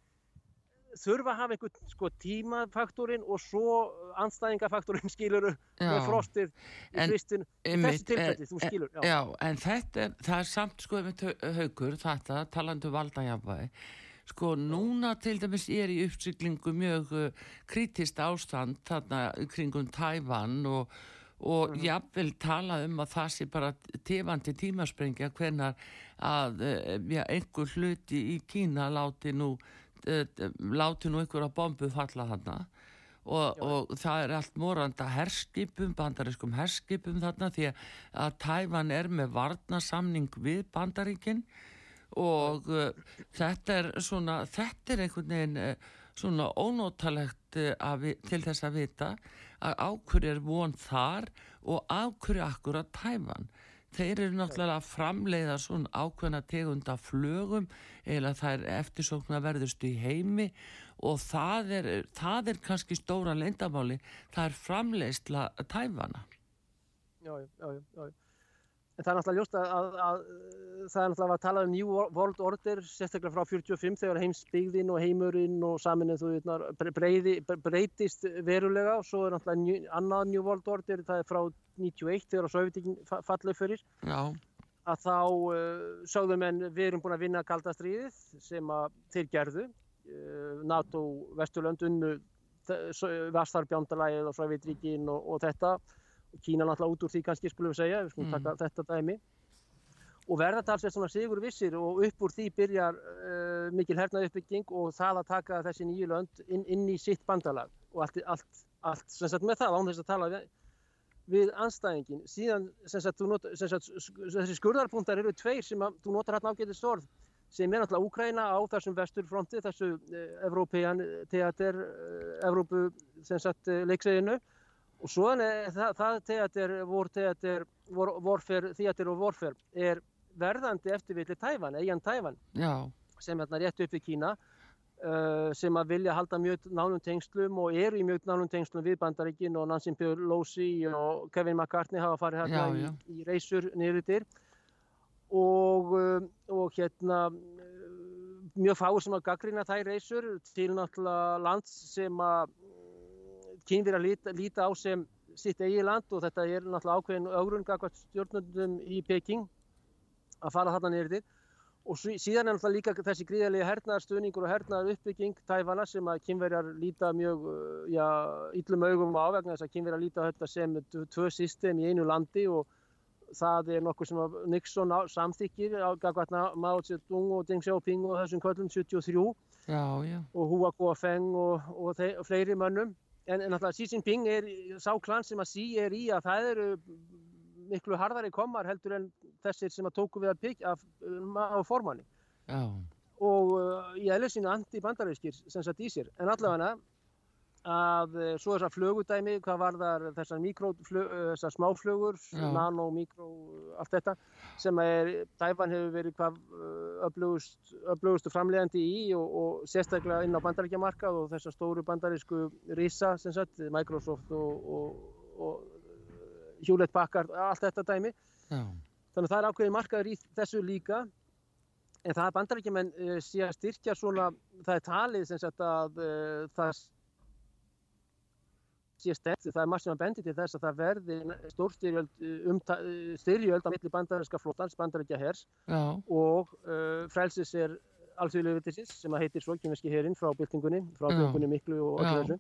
þurfa að hafa einhvern sko, tímafaktorinn og svo anstæðingafaktorinn <laughs> skiluru með frostir í fristin þessi tilfelli, þú skilur já. já, en þetta er, það er samt sko haugur, þetta, talandu um valdajafæði sko núna til dæmis er í uppsyklingu mjög uh, krítist ástand þarna kringum Tævann og og mm -hmm. jáfnvel tala um að það sé bara tefandi tímasprengja hvernar að eh, ja, einhver hluti í Kína láti nú eh, láti nú einhverja bombu falla þarna. Og, og það er allt moranda herskipum, bandarískum herskipum þarna því að Tæfan er með varnasamning við bandaríkinn og uh, þetta er svona þetta er einhvern veginn uh, svona ónótalegt uh, til þess að vita að ákverju er von þar og ákverju akkur að tæfan þeir eru náttúrulega að framleiða svona ákveðna tegunda flögum eða það er eftirsóknar verðurstu í heimi og það er, það er kannski stóra leindamáli það er framleiðsla tæfana Já, já, já, já. En það er náttúrulega ljóst að, að, að það er náttúrulega að tala um New World Order sérstaklega frá 45 þegar heimsbyggðin og heimurinn og saminu breyði, breytist verulega og svo er náttúrulega annað New World Order það er frá 91 þegar Sovjetíkin fallið fyrir Já. að þá uh, sáðum en við erum búin að vinna kaldastriðið sem að þeir gerðu uh, NATO, Vesturlönd unnu Vastarbjándalægið og Sovjetíkin og, og þetta Kína náttúrulega út úr því kannski skulum við segja, við skulum mm. taka þetta dæmi og verða talsveit svona sigur vissir og upp úr því byrjar uh, mikil hernaði uppbygging og það að taka þessi nýju lönd inn, inn í sitt bandalag og allt, allt, allt sem sagt með það án þess að tala við, við anstæðingin síðan sem sagt, not, sem sagt þessi skurðarpunktar eru tveir sem að þú notar hérna ágætið stórð sem er náttúrulega Úkræna á þessum vesturfronti, þessu uh, Evrópean teater, uh, Evrópu sem sagt leikseginu og svo það, það teater, vor teater, vor, vorfer, teater og vorfer er verðandi eftirvilli Tæfan, eigin Tæfan sem er hérna rétt upp í Kína. uh, sem að vilja halda mjög nánum tengslum og eru í mjög nánum tengslum við Bandaríkin og Nancy Pelosi og Kevin McCartney hafa farið hérna já, já. í, í reysur niður yfir og, uh, og hérna uh, mjög fáið sem að gaggrina þær reysur til náttúrulega lands sem að kynvir að líta, líta á sem sitt eigi land og þetta er náttúrulega ákveðin augrungakvært stjórnundum í Peking að fara þarna nýrðir og síðan er náttúrulega líka þessi gríðarlega hernaðarstöðningur og hernaðar uppbygging tæfana sem að kynverjar líta mjög uh, já, yllum augum á vegna þess að kynverjar líta þetta sem tvö system í einu landi og það er nokkuð sem Nixon samþykir á gagvartna Mao Zedong og Deng Xiaoping og þessum kvöldum 73 já, já. og Hua Guofeng og, og, og fleiri mönnum en, en náttúrulega Xi Jinping er sá klan sem að Xi er í að það eru miklu harðari komar heldur en þessir sem að tóku við að byggja af, af formanni. Já. og uh, í eðlisínu anti-bandarískir sem satt í sér. En allavega að uh, svo þessar flögudæmi hvað var þar þessar, uh, þessar smáflögur nano, mikro, allt þetta sem er, Tæfan hefur verið hvað öflugust, öflugustu framlegandi í og, og sérstaklega inn á bandaríkjamarkað og þessar stóru bandarísku risa sem sagt, Microsoft og, og, og Hewlett Packard, allt þetta dæmi Já. þannig að það er ákveðin markaður í þessu líka en það er bandaríkjaman uh, sé að styrkja svona, það er talið sem sagt að uh, það sé stefn, það er margt sem að bendi til þess að það verði stórstyrjöld um, styrjöld á milli bandarinska flótans, bandarinska hers Já. og uh, frelsis er alþjóðilegu vittisins sem að heitir svo kynveski herinn frá byltingunni, frá byltingunni miklu og öllu þessu.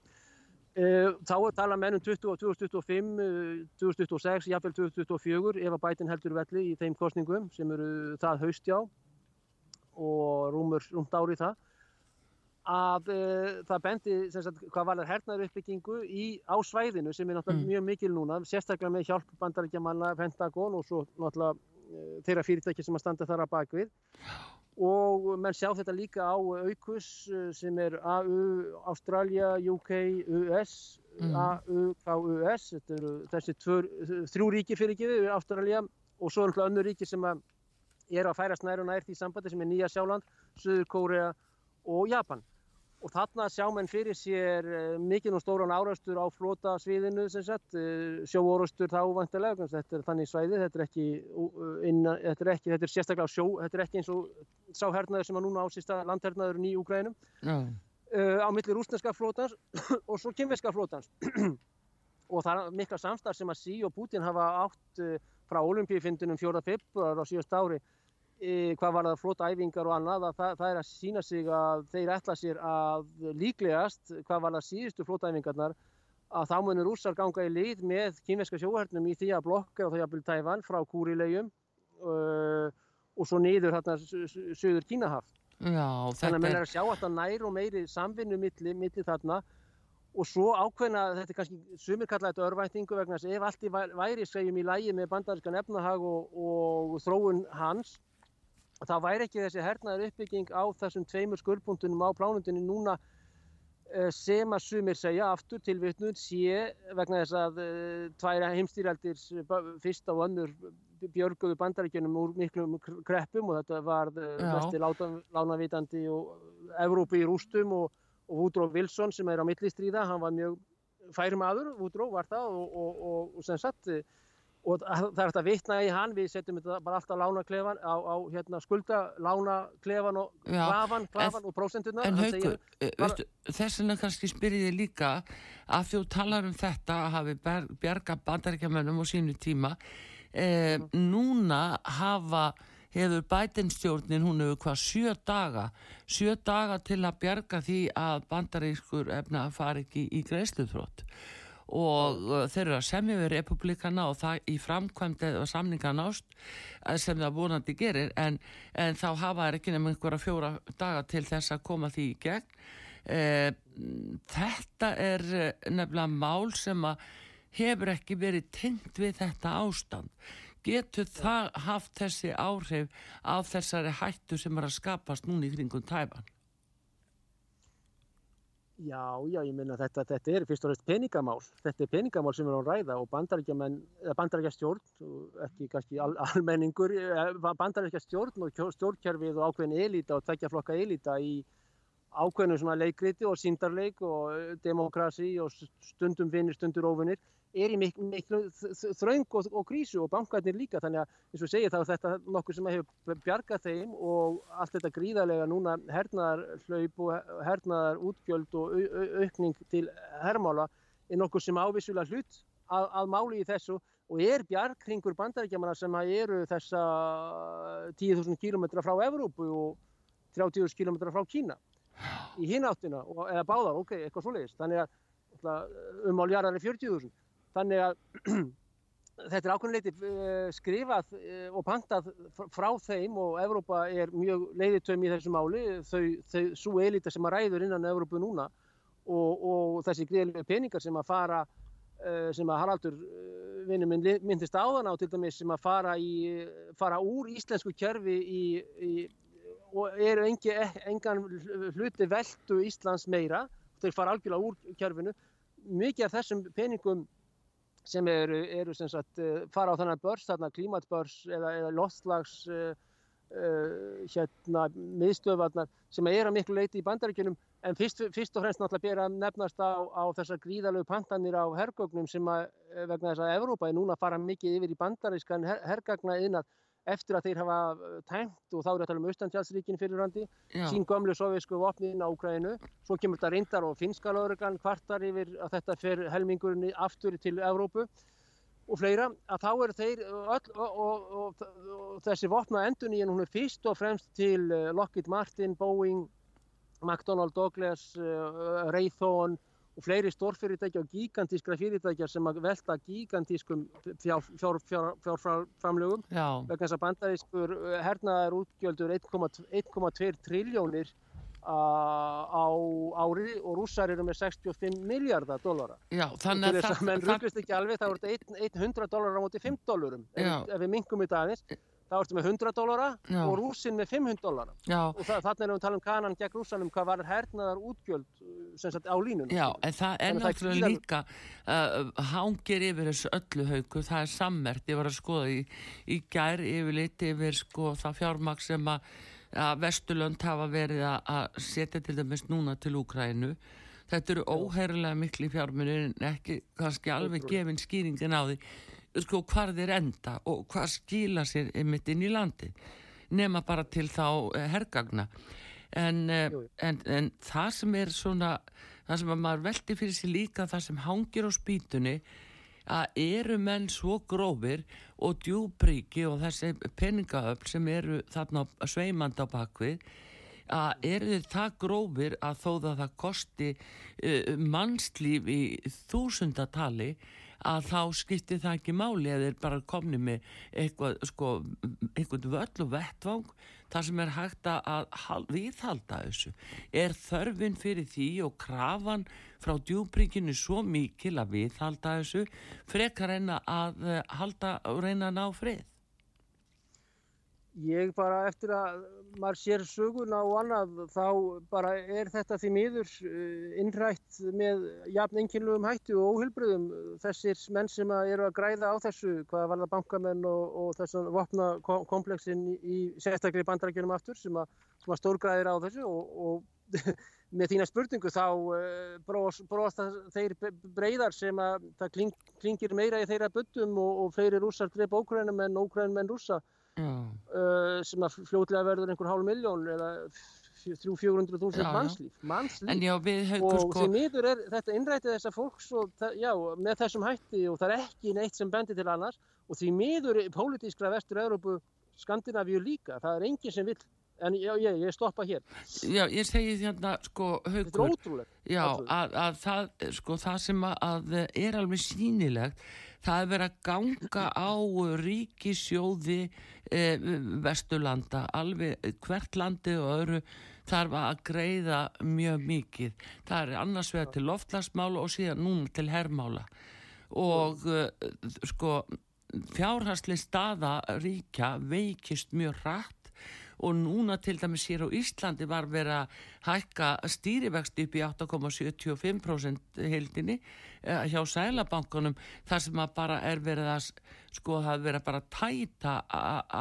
Uh, þá talað menn um 2025, 2026, jáfnveil 2024 ef að bætin heldur velli í þeim kostningum sem eru það haustjá og rúmur rúmt ári það að uh, það bendi sagt, hvað var það hernaður uppbyggingu í, á svæðinu sem er náttúrulega mm. mjög mikil núna sérstaklega með hjálp bandarækjamanna Pentagon og svo náttúrulega þeirra fyrirtæki sem að standa þar að bakvið og menn sjá þetta líka á aukus uh, sem er AU, Australia, UK, US mm. AU, KUS þetta eru þessi tvör, þrjú ríkir fyrir ekki við, Australia og svo náttúrulega önnur ríkir sem að er að færast nær og nær því sambandi sem er Nýja Sjáland, Suður Kórea og Japan og þarna sjá menn fyrir sér uh, mikinn og stóran árastur á flota sviðinu sem sagt, uh, sjóorastur þá vantilega, þetta er þannig svæði, þetta er ekki, uh, inna, þetta er ekki, þetta er sérstaklega sjó, þetta er ekki eins og sáhernaður sem að núna ásýsta landhernaður í Úgrænum. No. uh, á milli rúsneska flótans <clears throat> og svo kynveska flótans <clears throat> og það er mikla samstarf sem að Sí og Putin hafa átt frá olimpíufindunum 4. februar á síðast ári hvað var það flóta æfingar og annað að það, það er að sína sig að þeir ætla sér að líklegast hvað var það síðustu flóta æfingarnar að þá munir rússar ganga í lið með kynveska sjóhörnum í því að blokka og þau að byrja tæfan frá kúrilegjum uh, og svo niður hérna söður Kínahaf. Þannig að menn er að sjá alltaf nær og meiri samvinnu milli, milli þarna og svo ákveðna, þetta er kannski sumir kalla þetta örvæntingu vegna að ef allt í væri segjum í lægi með bandarískan efnahag og, og þróun hans þá væri ekki þessi hernaður uppbygging á þessum tveimur skurðbúndunum á plánundinu núna eh, sem að sumir segja aftur til vittnum sé vegna þess að uh, tværa heimstýraldir fyrsta og önnur björguðu bandaríkjunum úr miklum kreppum og þetta var vesti eh, lánavitandi og Evrópi í rústum og, og Woodrow Wilson sem er á millistriða, hann var mjög færi maður, Woodrow var það og, og, og sem sagt og það er þetta vittna í hann, við setjum þetta bara alltaf lánaklefan á, á hérna, skulda lánaklefan og klafan, klafan og prósenturna. En haugur, bara... þess vegna kannski spyrjið líka að þú talar um þetta að hafi bjarga bandaríkjamönnum á sínu tíma eh, núna hafa hefur bætinstjórnin, hún hefur hvað sjö daga, sjö daga til að bjarga því að bandarískur efna fari ekki í greiðsluðfrótt og þeir eru að semja við republikana og það í framkvæmdi og samninga nást sem það vonandi gerir en, en þá hafa það ekki nefnum einhverja fjóra daga til þess að koma því í gegn eh, þetta er eh, nefnilega mál sem að hefur ekki verið tengt við þetta ástand. Getur það haft þessi áhrif af þessari hættu sem er að skapast núni í kringum tæfan? Já, já, ég minna þetta, þetta er fyrst og reist peningamál. Þetta er peningamál sem er á ræða og bandarækja stjórn, ekki kannski al, almenningur, eh, bandarækja stjórn og stjórnkerfið og ákveðin elita og tveggja flokka elita í ákveðinu svona leikriti og síndarleik og eh, demokrasi og stundum vinnir, stundur ofunir er í miklu, miklu þraung og, og krísu og bankarnir líka. Þannig að eins og segja þá þetta nokkur sem hefur bjargað þeim og allt þetta gríðarlega núna hernaðar hlaup og hernaðar útgjöld og aukning til herrmála er nokkur sem ávissulega hlut að, að máli í þessu og er bjargringur bandaríkjamanna sem eru þessa 10.000 km frá Evrópu og 30.000 km frá Kína í hináttina eða báðar, ok, eitthvað svoleiðist þannig að um áljarðar er 40.000 þannig að <clears throat> þetta er ákveðinleiti uh, skrifað uh, og pantað frá þeim og Evrópa er mjög leiðitöym í þessu máli. Þau, þau svo elita sem að ræður innan Evrópu núna og, og þessi greiðlega peningar sem að fara uh, sem að Haraldur vinnum myndist áðan á til dæmis sem að fara, í, fara úr íslensku kjörfi í, í, og eru engi, engan hluti veldu Íslands meira. Þau fara algjörlega úr kjörfinu mikið af þessum peningum sem eru, eru sem sagt, uh, fara á þannig börs, þarna klímatbörs eða, eða loftslags uh, uh, hérna, miðstöðvarnar sem er að miklu leiti í bandaríkjunum. En fyrst, fyrst og fremst náttúrulega ber að nefnast á, á þessar gríðalögu pantanir á hergögnum sem að vegna þess að Evrópa er núna að fara mikið yfir í bandarískan her, hergagna innað eftir að þeir hafa uh, tæmt og þá er þetta um Östantjálsríkin fyrirrandi sín gömlu soviðsku vopnin á Ukraínu svo kemur þetta reyndar og finska lauruglan kvartar yfir að þetta fer helmingurinn aftur til Evrópu og fleira, að þá eru þeir öll, og, og, og, og þessi vopna endun í en hún er fyrst og fremst til uh, Lockheed Martin, Boeing McDonnell Douglas, uh, Raytheon og fleiri stórfyrirtækja og gigantískra fyrirtækja sem að velta gigantískum fjárframlögum. Vegna þess að bandarískur eh, hernaðar útgjöldur 1,2 triljónir á ári og rússar eru með 65 miljardar dólara. Já, þannig að það... Menn rúglist ekki alveg, það voru 100 dólar á móti 5 dólarum ef, við mingum þetta aðeins þá ertu með 100 dólara og rúsin með 500 dólara og það, þannig erum við að tala um kanan gegn rúsanum hvað var hernaðar útgjöld sagt, á línunum. Já, en það er náttúrulega líka uh, hangir yfir þessu öllu haugu, það er sammert, ég var að skoða í, í gær yfir liti yfir sko það fjármaks sem að, að Vesturlönd hafa verið að setja til dæmis núna til Úkrænu þetta eru óheirilega miklu fjármunir en ekki kannski alveg gefin skýringin á því sko hvað þeir enda og hvað skila sér einmitt inn í landi nema bara til þá eh, herrgagna en, uh, en, en það sem er svona það sem að maður veldi fyrir sig líka það sem hangir á spýtunni að eru menn svo grófir og djúbríki og þessi peningaöfl sem eru þarna sveimand á bakvið að eru þið það grófir að þó það það kosti uh, mannslíf í þúsundatali að þá skiptir það ekki máli eða þeir bara komni með eitthvað, sko, eitthvað völl og vettvang þar sem er hægt að viðhalda þessu. Er þörfin fyrir því og krafan frá djúbríkinu svo mikil að viðhalda þessu frekar reyna að eh, halda reyna að ná frið? Ég bara eftir að maður sér söguna og annað þá bara er þetta því miður eh, innrætt með jafn enginlegum hættu og óhylbröðum þessir menn sem eru að græða á þessu hvað var það bankamenn og, og þessan vopna kompleksin í sérstaklega bandarækjunum aftur sem að, sem að stórgræðir á þessu og, og <laughs> með þína spurningu þá uh, bróðast þeir breyðar sem að það kling, klingir meira í þeirra byttum og, og fleiri rússar dreip ókrænum en ókrænum en rússa uh, sem að fljóðlega verður einhver hálf miljón eða 300-400.000 mannslíf, mannslíf. Já, og sko... því miður er þetta innrætið þessar fólks og, já, með þessum hætti og það er ekki neitt sem bendir til annars. Og því miður pólitískra vestur-Európu Skandinavíu líka, það er enginn sem vil en já, ég, ég stoppa hér. Já, ég segi þérna, sko, haugur er Já, að, að það, sko, það sem að er alveg sínilegt það er verið að ganga á ríkisjóði eh, Vesturlanda, alveg hvert landi og öðru þarf að greiða mjög mikið. Það er annars vegar til loftlagsmála og síðan núna til herrmála og eh, sko fjárhastli staða ríkja veikist mjög rætt og núna til dæmis hér á Íslandi var verið að hækka stýrivexti upp í 8,75% heildinni eh, hjá sælabankunum þar sem að bara er verið að sko það verið að bara tæta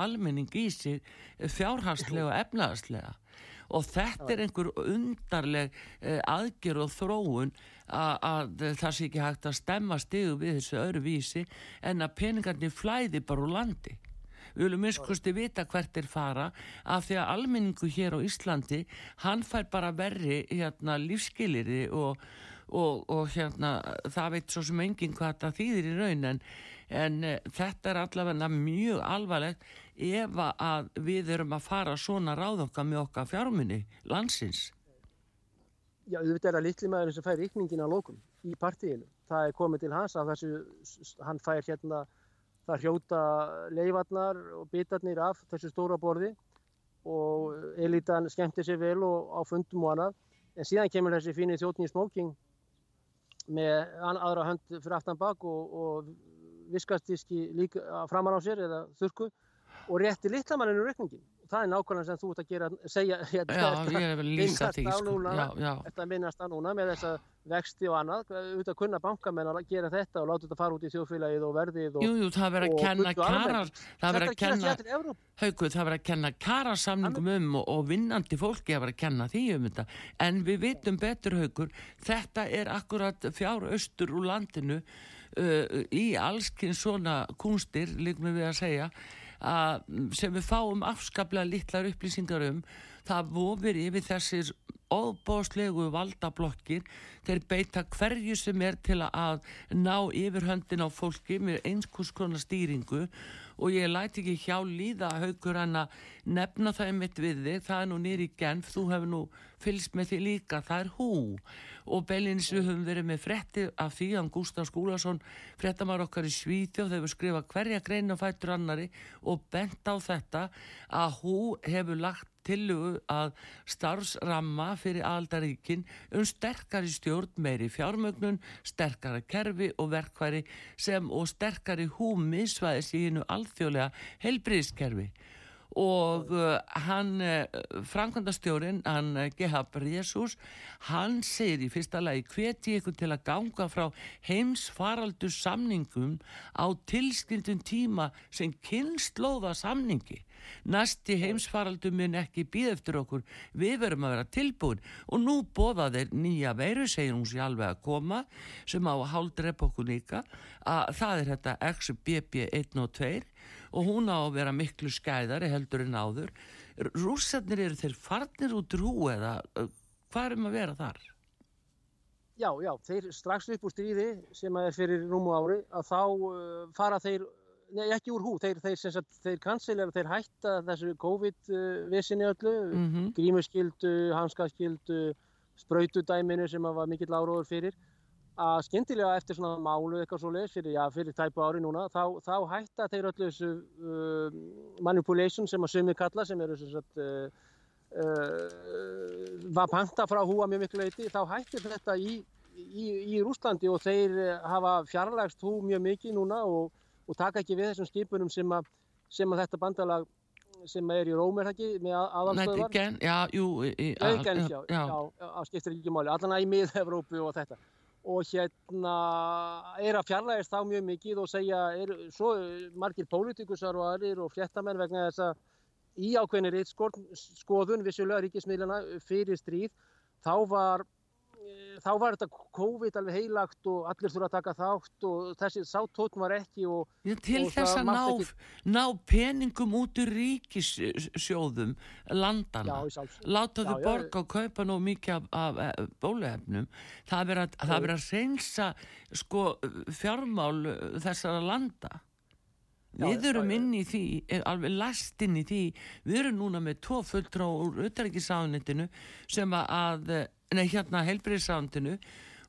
almenning í sig fjárhanslega og efnaðarslega og þetta er einhver undarleg eh, aðgjör og þróun að það sé ekki hægt að stemma stigu við þessu öðru vísi en að peningarnir flæði bara úr landi. Við viljum minnskosti vita hvert er fara af því að almenningu hér á Íslandi hann fær bara verri hérna, lífskiliri og, og, og hérna, það veit svo sem enginn hvað það þýðir í raun en, en e, þetta er allavega mjög alvarlegt ef að við erum að fara svona ráðokka með okkar fjármunni landsins Já, þetta er að litli maður sem fær ykningin á lókum í partíinu. Það er komið til hans að þessu, hann fær hérna það hrjóta leifarnar og bitarnir af þessu stóra borði og elitan skemmtir sér vel og á fundum og annað en síðan kemur þessi fínir þjóttni í smóking með aðra hönd fyrir aftan bak og, og viskastíski líka framan á sér eða þurku og rétti litlamanninu rekningin það er nákvæmlega sem þú ert að gera segja, <laughs> hérna, já, sko. þetta minnast að núna með þessa vexti og annað, auðvitað kunna bankamenn að gera þetta og láta þetta fara út í þjóðfélagið og verðið og, Jú, jú, það verður að kenna karar það verður að kenna hauguð, það verður að kenna kararsamningum um og, og vinnandi fólki að verður að kenna því um þetta. En við vitum betur haugur þetta er akkurat fjár austur úr landinu uh, í allskinn svona kunstir, líkum við að segja að sem við fáum afskaplega litlar upplýsingar um það vofir yfir þessir óbóðslegu valdablokkir. Þeir beita hverju sem er til að ná yfirhöndin á fólki með einskurs konar stýringu og ég læti ekki hjá líða haugur hann að nefna það einmitt við þig, það er nú nýri genf, þú hefur nú fylgst með því líka, það er hú. Og beilins við höfum verið með fretti af því. Að Gustaf Skúlason frettamar okkar í Svíþjóð þegar við skrifa hverja greina fættur annari og bent á þetta að hú hefur lagt tillugu að starfsramma fyrir aldaríkin um sterkari stjórn meiri fjármögnun, sterkara kerfi og verkværi sem og sterkari húmi svæðis í hennu alþjóðlega helbriðskerfi og uh, hann uh, framkvæmdastjórin, hann uh, Gehab Jesus, hann segir í fyrsta lagi hveti ykkur til að ganga frá heimsfaraldur samningum á tilskildum tíma sem kynnslóða samningi. Næsti heimsfaraldur mun ekki býð eftir okkur, við verum að vera tilbúin. Og nú bóða þeir nýja veiru, segir hún sér alveg að koma sem á að haldrepa okkur líka. Að það er þetta XBB1 og 2 og hún á að vera miklu skæðari heldur en áður rússarnir eru þeir farnir út rú eða uh, hvað erum að vera þar? Já, já, þeir strax upp úr stríði sem er fyrir rúmu ári að þá uh, fara þeir, nei ekki úr hú, þeir, þeir, þeir, þeir kansilega, þeir hætta þessu COVID-vissinni öllu, mm -hmm. grímuskildu, hanskaskildu, sprautudæminu sem var mikill áróður fyrir að skemmtilega eftir svona málu eitthvað svo leiðis fyrir, fyrir tæpu ári núna þá, þá hætta þeir öllu þessu uh, manipulation sem að sumi kalla sem eru að uh, uh, var panta frá húa mjög miklu leiti, þá hættir þetta í, í, í Rúslandi og þeir hafa fjarlægst hú mjög mikið núna og, og taka ekki við þessum skipunum sem að, sem að þetta bandalag sem er í Róm er það ekki með aðalstöðvar? Nei, já, jú, í, já, já, já, já, skiptir ekki máli, allan að í mið-Evrópu og þetta og hérna er að fjarlægast þá mjög mikið og segja, er, svo margir pólitíkusar og aðrir og fréttamenn vegna þess að í ákveðinir eitt skoðun vissulega ríkismiðlana fyrir stríð, þá var þá var þetta COVID alveg heilagt og allir þurfa að taka þátt og þessi sátótn var ekki og, Já, til og þess að ná, ekki... ná peningum út úr ríkissjóðum landana láta þau borga og kaupa nú mikið af, af, af bóluefnum. Það verður að, að, reynsa sko, fjármál þessara landa. Við erum inn í því, alveg last inn í því, við erum núna með tvo fulltrá úr auðverkisáðunitinu sem að nei hérna helbriðsrándinu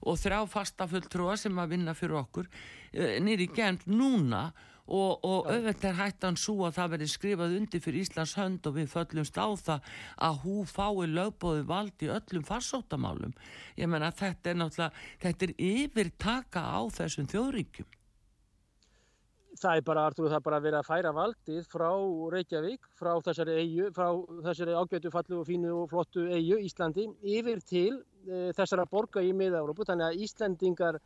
og þrjá fasta fulltrúa sem að vinna fyrir okkur eh, nýri gent núna og, og auðvitað er hættan svo að það verði skrifað undir fyrir Íslands hönd og við föllumst á það að hú fái lögbóði vald í öllum farsóttamálum. Ég menna þetta er náttúrulega, þetta er yfirtaka á þessum þjóðríkjum það er bara, Artur, það er bara vera að færa valdið frá Reykjavík, frá þessari eigu, frá þessari ágætu fallu og fínu og flottu eigu Íslandi yfir til e, þessara borga í miða-Európu. Þannig að Íslandingar,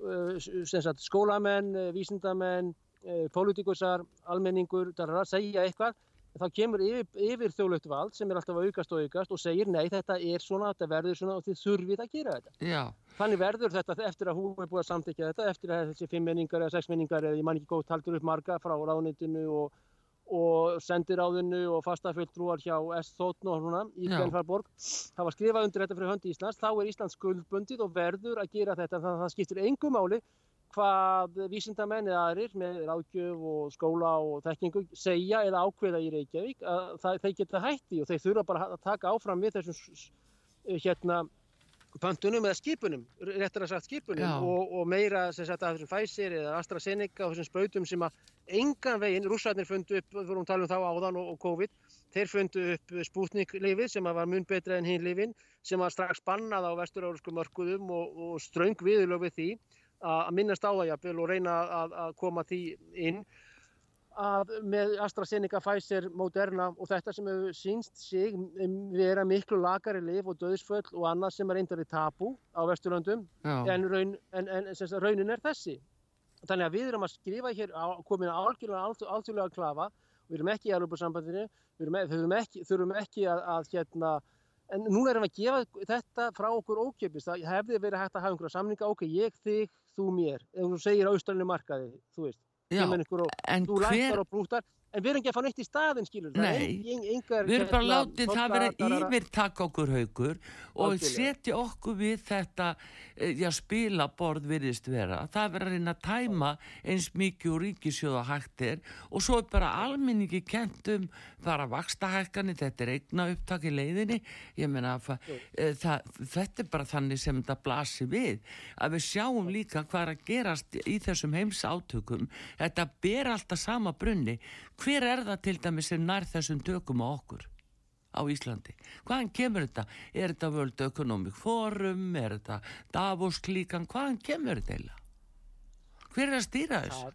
e, sagt, skólamenn, e, vísindamenn, e, pólitíkusar, almenningur, það er að segja eitthvað þá kemur yfir, yfir þjóðlögt vald sem er alltaf að aukast og aukast og segir nei þetta er svona, þetta verður svona og þið þurfið að gera þetta. Já. Þannig verður þetta eftir að hún er búið að samtækja þetta, eftir að þessi fimm menningar eða sex menningar eða ég man ekki góð taldur upp marga frá ráðnitinu og, og sendiráðinu og fastafulltrúar hjá S-Þóttn og svona í Glenfarborg. Það var skrifað undir þetta fyrir höndi Íslands, þá er Íslands skuldbundið og verður að gera þetta þannig að það skiptur engum máli hvað vísindamenn eða aðrir með ráðgjöf og skóla og þekkingu segja eða ákveða í Reykjavík að það, þeir geta hætti og þeir þurfa bara að taka áfram við þessum hérna pöntunum eða skipunum, réttar að sagt skipunum og, og meira sem sagt að þessum Pfizer eða AstraZeneca og þessum spautum sem að engan veginn, rússarnir fundu upp, við vorum að tala um þá áðan og, og COVID, þeir fundu upp Sputnik-lifið sem var mun betra en hinn lifin sem var strax bannað á vestur-eurósku mörkuðum og, og ströng viðlög við því að minnast á það jafnvel og reyna að, að koma því inn að með AstraZeneca, Pfizer, Moderna og þetta sem hefur sínst sig vera miklu lagari liv og döðsföll og annað sem er einnig tabu á Vesturlöndum en, raun, en, en raunin er þessi. Þannig að við erum að skrifa hér, komin að algjörlega alþjóðlega klafa, við erum ekki í Europasambandinu, við þurfum ekki, þurfum ekki að, að hérna En núna erum við að gefa þetta frá okkur ókjöpist. Það hefði verið hægt að hafa einhverja samninga, ok, ég, þig, þú mér. Ef þú segir ástralinu markaði, þú veist. Já, en þú hver... og en við erum ekki að fá neitt í staðin skilur Nei, en, engar, við erum bara hérna, látið það vera yfirtak okkur haugur og setja okkur við þetta eh, já, spilaborð virðist vera. Það verður að reyna að tæma eins mikið úr ríkisjóða hættir og svo er bara alminningi kentum bara vakstahækkanir, þetta er eigna upptak í leiðinni. Ég menna e, þetta er bara þannig sem þetta blasir við að við sjáum líka hvað er að gerast í þessum heims átökum þetta ber alltaf sama brunni hver er það til dæmi sem nær þessum tökum á okkur á Íslandi? Hvaðan kemur þetta? Er þetta World Economic Forum? Er þetta Davos klíkan? Hvaðan kemur þetta eila? Hver er að stýra þessu?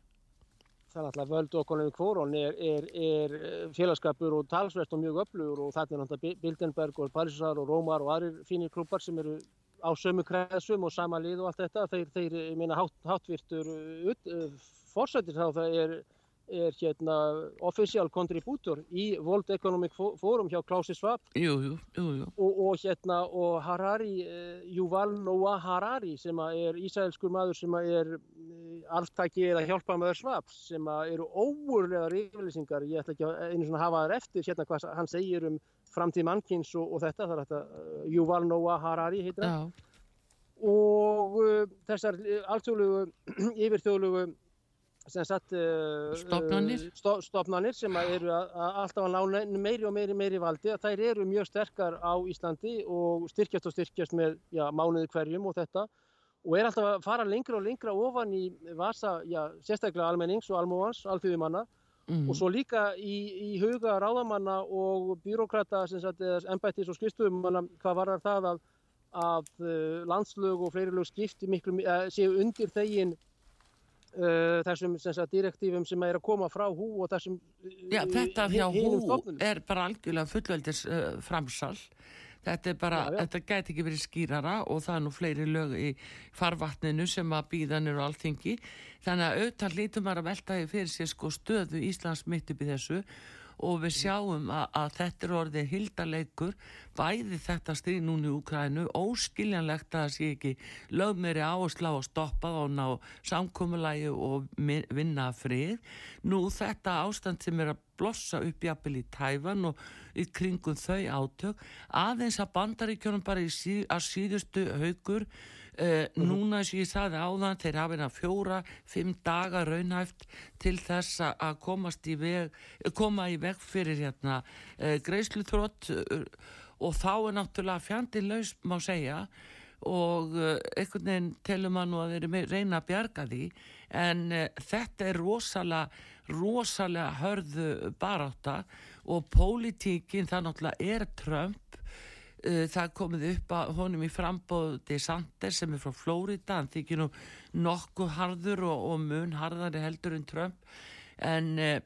Það er alltaf World Economic Forum er, er, er félagskapur og talsvert og mjög öflugur og það er náttúrulega Bildenberg og Parísar og Rómar og aðrir fínir klubbar sem eru á sömu kreðsum og sama lið og allt þetta. Þeir, þeir minna hát, hátvirtur fórsættir þá það er er hérna official contributor í World Economic Forum hjá Klausi Schwab jú, jú, jú, og, og hérna og Harari, uh, Yuval Noah Harari sem er ísælskur maður sem er uh, arftaki eða hjálpamaður Svaps sem eru óurlegar yfirlýsingar, ég ætla ekki að einu svona hafa þær eftir hérna hvað hann segir um framtíð mannkins og, og þetta, það er þetta Yuval Noah Harari heitir það og uh, þessar alltjóðlugu <clears throat> yfirþjóðlugu Sagt, uh, stopnarnir. Sto, stopnarnir sem eru alltaf að lána meiri og meiri meiri valdi að þær eru mjög sterkar á Íslandi og styrkjast og styrkjast með já, mánuði hverjum og þetta og er alltaf að fara lengra og lengra ofan í vasa, já, sérstaklega almennings og almóans, alþjóðumanna mm. og svo líka í, í huga ráðamanna og byråkrata ennbættis og skristuðumanna hvað varar það að, að uh, landslög og fleiri lög skipti miklu, séu undir þegin Uh, þessum sagt, direktífum sem er að koma frá hú og þessum Já, þetta hjá hú er bara algjörlega fullveldis uh, framsal. Þetta er bara, já, já. þetta gæti ekki verið skýrara og það er nú fleiri lög í farvatninu sem að býðanir og alltingi þannig að auðvitað lítum að velta fyrir sér sko stöðu Íslands mitt upp í þessu og við sjáum að, að þetta er orðið hildaleikur bæði þetta stríð núni í Ukrænu óskiljanlegt að það sé ekki lög meiri áherslu á að stoppa og ná samkommulagi og vinna frið. Nú þetta ástand sem er að blossa upp jafnvel í tæfan og í kringum þau átök aðeins að bandaríkjónum bara í síð, að síðustu haugur Uh, núna sem ég saði áðan þeir hafa hérna fjóra, fimm daga raunhæft til þess að komast í veg, koma í veg fyrir hérna uh, greiðsluþrótt uh, og þá er náttúrulega fjandin laus má segja og einhvern veginn telur maður nú að þeir reyna að bjarga því en þetta er rosalega rosalega hörðu baráta og pólitíkin það náttúrulega er Trump uh, það komið upp að honum í frambóð DeSantis sem er frá Flórida hann þykir nú nokkuð harður og, og mun harðari heldur en Trump. En, uh,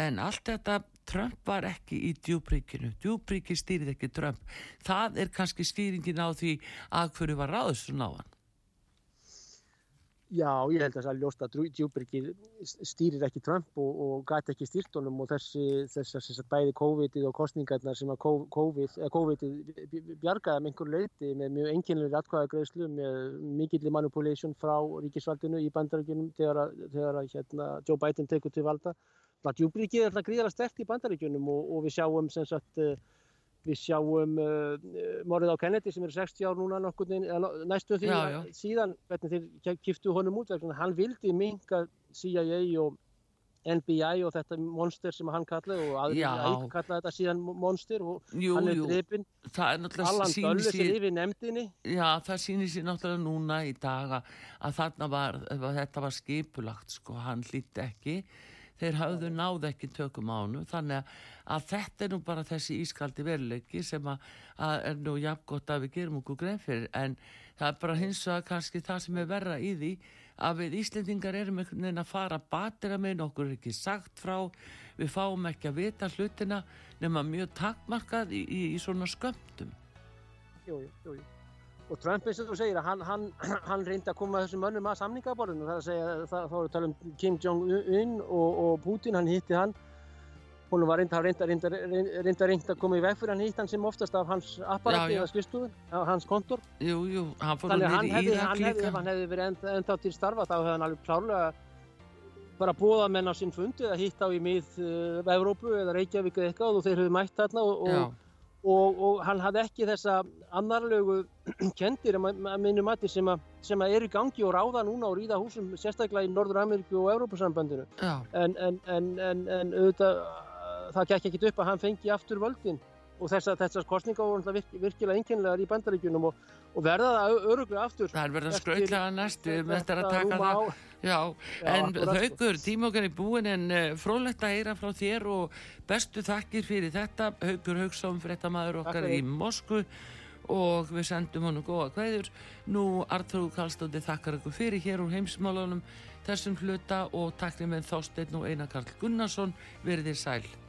en allt þetta Trump var ekki í djúbríkinu djúbríki stýrið ekki Trump. Það er kannski stýringin á því að hverju var ráðust á hann Já, ég held að það er ljóst að Djúbyrgi stýrir ekki Trump og, og gæti ekki stýrt honum og þessi, þess bæði COVID-ið og kostningarnar sem að COVID-ið COVID bjargaði með einhver leiti með mjög enginlega atkvæðagreðslu með mikillir manipulation frá ríkisvaldinu í bandaríkunum þegar að, þegar að hérna, Joe Biden tekur til valda. Djúbyrgi er alltaf gríðarlega stert í bandaríkunum og, og við sjáum sem sagt Við sjáum uh, morðið á Kennedy sem er 60 ár núna nokkur næstu því já, já. síðan hvernig þeir kiftu honum út hann vildi minga CIA og NBI og þetta monster sem hann kallaði og aðrið kallaði þetta síðan monster og jú, hann er drefin Allan Döllu sem yfir nefndinni. Já það sýnir sér náttúrulega núna í dag að þarna var þetta var skipulagt sko hann hlýtti ekki þeir hafðu náð ekki tökum ánu þannig að þetta er nú bara þessi ískaldi veruleiki sem að, að er nú jafn gott að við gerum okkur grein fyrir. En það er bara hins vegar kannski það sem er verra í því að við Íslendingar erum einhvern veginn að fara að batera með nokkur ekki sagt frá við fáum ekki að vita hlutina nema mjög takmarkað í, í, í svona skömmtum. Jújú, jújú og Trump eins og þú segir að hann, hann, <clears throat> hann reyndi að koma þessum mönnum að samningaborðinu. Það er að segja, það, þá erum við að tala um Kim Jong-un og, og Putin, hann hitti hann. Hún var reynda reynda, reynda, reynda, reynda að koma í veg fyrir hann hitt hann sem oftast af hans apparati eða skristúðun, af hans kontor. Jú, jú, hann fór hann nýri í Írak líka. Ef hann hefði verið enda, enda til starfa þá hefði hann alveg klárlega bara bóða menn á sinn fundi eða hitt á í mið uh, Evrópu eða Reykjavík eða eitthvað og þeir hefði mætt þarna og, og og, hann hafði ekki þessa annarlegu <clears throat> kendir að minni mati sem, a, sem að eru í gangi og ráða núna og ríða húsum sérstaklega í Norður Ameríku og Európa-sambandinu en, en, en, en auðvitað það gekk ekkit upp að hann fengi aftur völdin. Og þessar þess kostninga voru virk, virkilega einkennilegar í bandaríkunum og, og verða það öruglega aftur. Það er verið að skrautlega næstu með þetta að taka það Já, já en Haugur, tíma okkar er búin en uh, frólægt að heyra frá þér og bestu þakkir fyrir þetta Haugur Haugsson, frettamæður okkar í Moskvu. Og við sendum honum góða hvaður nú Artur Kallstóndi þakkar ykkur fyrir hér úr heimsmálunum þessum hluta og takkir með þásteinn og Einar Karl Gunnarsson. Verðið sæl